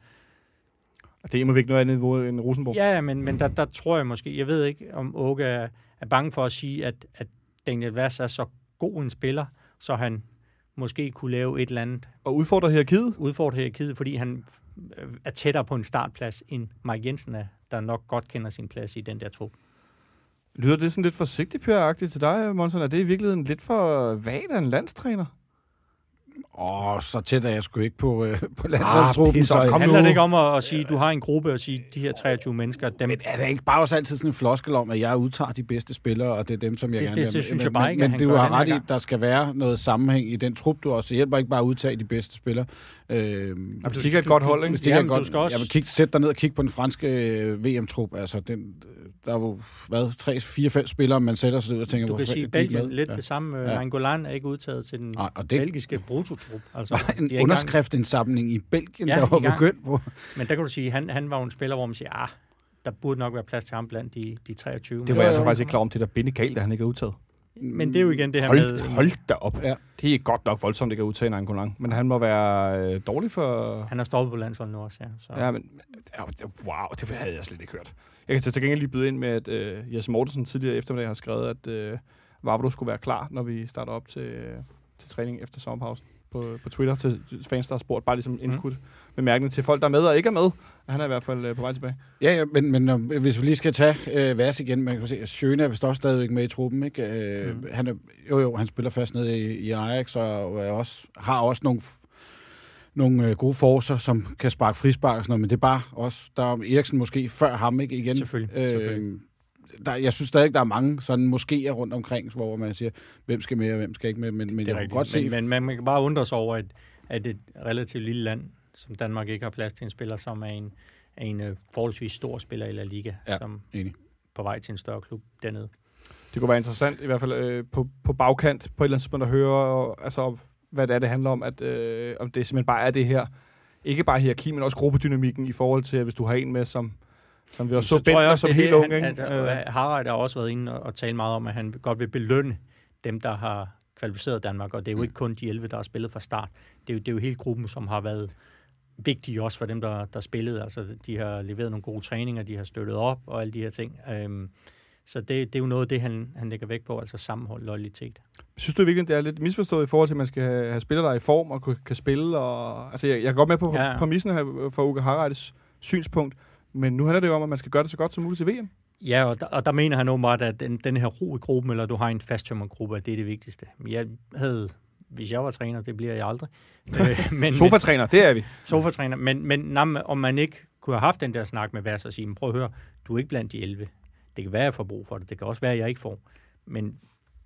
Og det er ikke noget andet niveau end Rosenborg. Ja, ja, men, men der, der tror jeg måske, jeg ved ikke, om Åke er, er bange for at sige, at, at Daniel Vass er så god en spiller, så han måske kunne lave et eller andet Og udfordrer hierarkiet. udfordre hierarkiet, fordi han øh, er tættere på en startplads, end Mike Jensen er, der nok godt kender sin plads i den der trup. Lyder det sådan lidt forsigtigt, Per-agtigt til dig, Monson? Er det i virkeligheden lidt for vagt af en landstræner? Åh, så tæt er jeg sgu ikke på, øh, på landsholdstruppen. pis også. så- Kom Handler nu. det ikke om at, at sige, at du har en gruppe og sige, de her 23 mennesker, dem, Men er det ikke bare også altid sådan en floskel om, at jeg udtager de bedste spillere, og det er dem, som jeg Det- gerne det- vil det synes men, jeg bare men, ikke, Men du har ret i, at der skal være noget sammenhæng i den trup, du også. Det hjælper ikke bare at udtage de bedste spillere. Øh, Jamen, det er et godt hold, ikke? Det Jamen, kan du godt, skal også- Jeg vil kigge, sætte dig ned og kigge på den franske øh, VM-trup. Altså, den, der er jo, hvad, tre, fire, fem spillere, man sætter sig ud og tænker, du kan sige, Belgien, lidt Ja. det samme. Ja. Ja. Nangolan er ikke udtaget til den og det- belgiske brutotrup. Altså, en de er underskriftindsamling i Belgien, Ja, der var begyndt på. Men der kan du sige, han, han var jo en spiller, hvor man siger, ah, der burde nok være plads til ham blandt de, de 23. Det var jeg så jo. faktisk ikke klar om, det der binde galt, da han ikke er udtaget. Men det er jo igen det her Hold, med... hold da op. Ja. Det er godt nok voldsomt, ikke at udtage en Angolan. Men han må være øh, dårlig for... Han har stoppet på landsholdet nu også, ja. Så. Ja, men det- wow, det havde jeg slet ikke hørt. Jeg kan til til gengæld lige byde ind med, at øh, Jes Mortensen tidligere eftermiddag har skrevet, at øh, Vavro skulle være klar, når vi starter op til, til træning efter sommerpausen på, på Twitter til fans, der har spurgt, bare ligesom indskudt bemærkning til folk, der er med og ikke er med. Han er i hvert fald øh, på vej tilbage. Ja, ja men, men øh, hvis vi lige skal tage øh, Vers igen, man kan se, at Schøne er vist også stadigvæk med i truppen, ikke? Øh, Mhm. han er, jo, jo, han spiller fast nede i, i Ajax, og er også, har også nogle, nogle øh, gode forser, som kan sparke frispark og sådan noget, men det er bare også, der er Eriksen måske før ham, ikke? Igen. Selvfølgelig, Øh, selvfølgelig. Der, jeg synes stadig, der er mange sådan moskéer rundt omkring, hvor man siger, hvem skal med og hvem skal ikke med, men, men det jeg kan rigtigt. godt se... men, men, man, man kan bare undre sig over, at, at et relativt lille land, som Danmark ikke har plads til en spiller, som er en, er en uh, forholdsvis stor spiller i La Liga, Ja. som Enig. på vej til en større klub dernede. Det kunne være interessant, i hvert fald øh, på, på bagkant, på et eller andet tidspunkt at høre, og, altså, hvad det er, det handler om, at øh, om det simpelthen bare er det her, ikke bare hierarki, men også gruppedynamikken i forhold til, at hvis du har en med, som, som vi også så, så Bentner som helt ung, ikke? Han, Øh, altså, Harald har også været inde og, og tale meget om, at han godt vil belønne dem, der har kvalificeret Danmark, og det er jo ikke kun de 11, der har spillet fra start. Det er jo, det er jo hele gruppen, som har været vigtige også for dem, der, der spillede. Altså, de har leveret nogle gode træninger, de har støttet op og alle de her ting. Øhm, så det, det er jo noget af det, han, han lægger vægt på, altså sammenhold, loyalitet. Synes du virkelig, det er lidt misforstået i forhold til, at man skal have, have spillere, der er i form og kan, kan spille? Og, altså, jeg, jeg er godt med på ja. præmissen her for Uke Harreides synspunkt, men nu handler det jo om, at man skal gøre det så godt som muligt til VM. Ja, og der, og der mener han åbenbart, at den, den her ro i gruppen, eller du har en fasttømmergruppe, at det er det vigtigste. Jeg havde, hvis jeg var træner, det bliver jeg aldrig. Øh, men, Sofa-træner, det er vi. sofatræner, men, men nam, om man ikke kunne have haft den der snak med Vers og sige, "Men prøv at høre, du er ikke blandt de 11. Det kan være, at jeg får brug for det. Det kan også være, at jeg ikke får. Men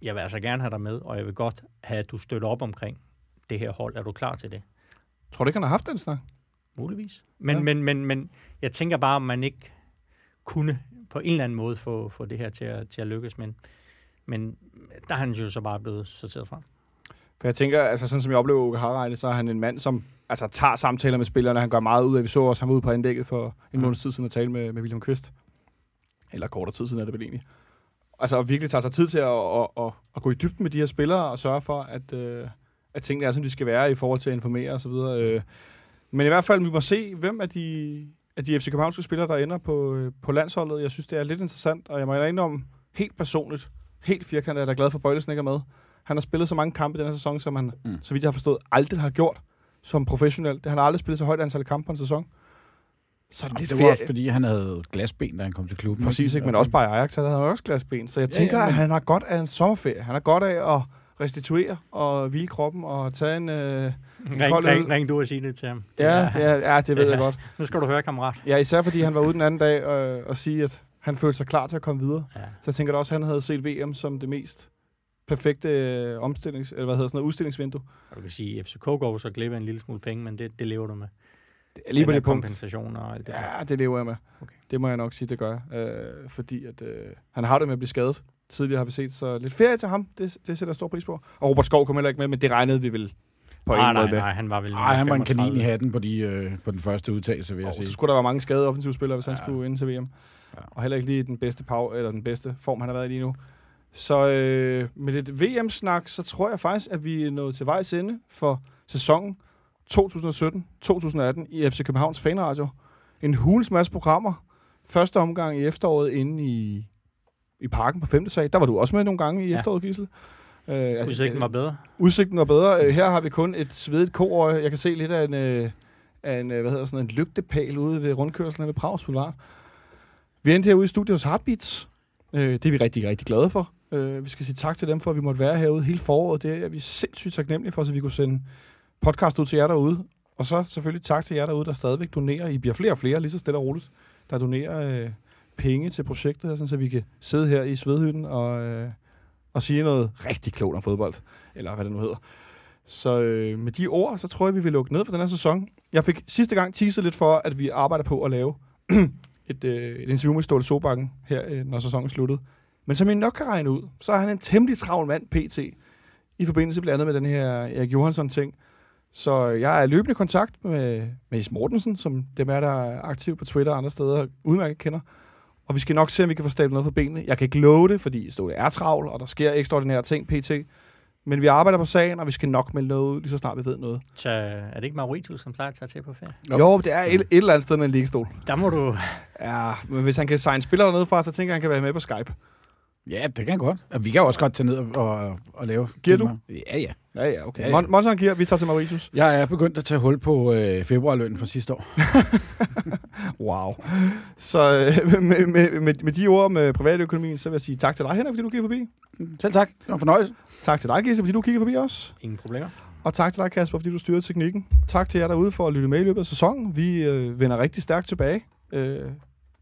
jeg vil altså gerne have dig med, og jeg vil godt have, at du støtter op omkring det her hold. Er du klar til det? Tror du ikke, han har haft den snak? Muligvis. Men, Ja. men, men, men jeg tænker bare, om man ikke kunne på en eller anden måde få, få det her til at, til at lykkes. Men, men der er han jo så bare blevet sorteret fra. For jeg tænker, altså sådan som jeg oplever Uke Harreide, så er han en mand, som altså, tager samtaler med spillerne. Han gør meget ud af, vi så også, han var ude på andækket for en Mm. måneds tid siden at tale med, med William Kvist. Eller kortere tid siden er det vel egentlig. Altså og virkelig tager sig tid til at, at, at, at gå i dybden med de her spillere og sørge for, at, øh, at tingene er, som de skal være i forhold til at informere osv. Men i hvert fald, vi må se, hvem af de, af de FC Københavnske spillere, der ender på, øh, på landsholdet. Jeg synes, det er lidt interessant, og jeg må ind om helt personligt, helt firkantet, at jeg er glad for, at Bøjlesen ikke er med. Han har spillet så mange kampe i den her sæson, som han, Mm. så vidt jeg har forstået, aldrig har gjort som professionel. Det, han har aldrig spillet så højt antal kampe på en sæson. Så det Jamen, det var også, fordi han havde glasben, da han kom til klubben. Præcis, ikke? men Og også bare i Ajax, han havde også glasben. Så jeg tænker, ja, ja, men- at han har godt af en sommerferie. Han har godt af at restituere og hvile kroppen og tage en... Øh... Ring, ring, ring du og sige det til ham. Ja, det, er, ja, det ved jeg Ja. godt. Nu skal du høre, kammerat. Ja, især fordi han var ude den anden dag øh, og sige, at han følte sig klar til at komme videre. Ja. Så jeg tænker da også, at han havde set VM som det mest perfekte øh, omstillings, eller hvad hedder sådan noget, udstillingsvindue. Og du kan sige, at FCK går så glip af en lille smule penge, men det, det lever du med. Det er lige på det punkt. kompensation og alt det der. Ja, det lever jeg med. Okay. Det må jeg nok sige, det gør jeg. Øh, fordi at, øh, han har det med at blive skadet. Tidligere har vi set, så lidt ferie til ham, det, det sætter jeg stor pris på. Og Robert Skov kom heller ikke med, men det regnede vi vel på nej, en måde nej, med. nej, han var vel Ej, han var en 35. kanin i hatten på, de, øh, på den første udtalelse, vil jeg Og sige. så skulle der være mange skadede offensive spillere, hvis ja. han skulle ind til VM. Ja. Og heller ikke lige den bedste, pau, eller den bedste form, han har været i lige nu. Så øh, med lidt VM-snak, så tror jeg faktisk, at vi er nået til vejs ende for sæsonen 2017-2018 i FC Københavns Fanradio. En hulens masse programmer. Første omgang i efteråret inde i, i parken på 5. sag. Der var du også med nogle gange i Ja. efteråret, Gissel. Øh, Udsigten var bedre. Udsigten var bedre. Øh, Her har vi kun et svedigt kor. Jeg kan se lidt af en, øh, af en, øh, hvad hedder sådan en lygtepæl ude ved rundkørslen ved Prags Boulevard. Vi endte herude i studiet hos Heartbeats. Det er vi rigtig, rigtig glade for. Vi skal sige tak til dem for, at vi måtte være herude hele foråret. Det er vi sindssygt taknemmelige for, så vi kunne sende podcast ud til jer derude. Og så selvfølgelig tak til jer derude, der stadigvæk donerer. I bliver flere og flere, lige så stille og roligt, der donerer øh, penge til projektet, her, sådan, så vi kan sidde her i Svedhytten og, øh, og sige noget rigtig klogt om fodbold. Eller hvad det nu hedder. Så øh, med de ord, så tror jeg, vi vil lukke ned for den her sæson. Jeg fik sidste gang teaset lidt for, at vi arbejder på at lave et, øh, et interview med Ståle Sobakken her, øh, når sæsonen sluttede. Men som I nok kan regne ud, så er han en temmelig travl mand, PT, i forbindelse blandt andet med den her Erik Johansson-ting. Så øh, jeg er i løbende kontakt med, med Is Mortensen, som dem er, der er aktiv på Twitter og andre steder, udmærket kender. Og vi skal nok se, om vi kan få stablet noget for benene. Jeg kan ikke love det, fordi Ståle er travl, og der sker ekstraordinære ting, PT. Men vi arbejder på sagen, og vi skal nok melde noget ud, lige så snart vi ved noget. Så er det ikke Mauritius, som plejer at tage til på ferie? Jo, jo det er et, et eller andet sted med en ligestol. Der må du... Ja, men hvis han kan signe spillere dernede fra, så tænker jeg, han kan være med på Skype. Ja, det kan godt. Og vi kan også godt tage ned og, og, og lave... Giver du? Ja, ja. Ja, ja, okay. Ja, Ja, ja. ja. Monson giver, vi tager til Mauritius. Jeg er begyndt at tage hul på øh, februarlønnen fra sidste år. Wow. Så øh, med, med, med, med de ord med privatøkonomien, så vil jeg sige tak til dig, Henrik, fordi du kiggede forbi. Selv tak. Det var en fornøjelse. Tak til dig, Gisse, fordi du kiggede forbi os. Ingen problemer. Og tak til dig, Kasper, fordi du styrede teknikken. Tak til jer derude for at lytte med i løbet af sæsonen. Vi øh, vender rigtig stærkt tilbage øh,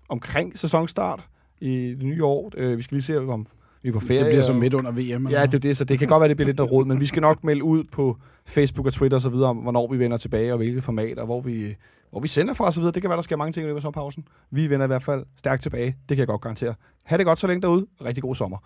omkring sæsonstart i det nye år. Øh, vi skal lige se, om vi er på ferie. Det bliver og- midt under VM. eller Ja, det er det, så det kan godt være, det bliver lidt noget råd, men vi skal nok melde ud på Facebook og Twitter og så videre, om hvornår vi vender tilbage, og hvilke formater, hvor vi, hvor vi sender fra og så videre. Det kan være, der sker mange ting i løbet af sommerpausen. Vi vender i hvert fald stærkt tilbage. Det kan jeg godt garantere. Ha' det godt så længe derude. Rigtig god sommer.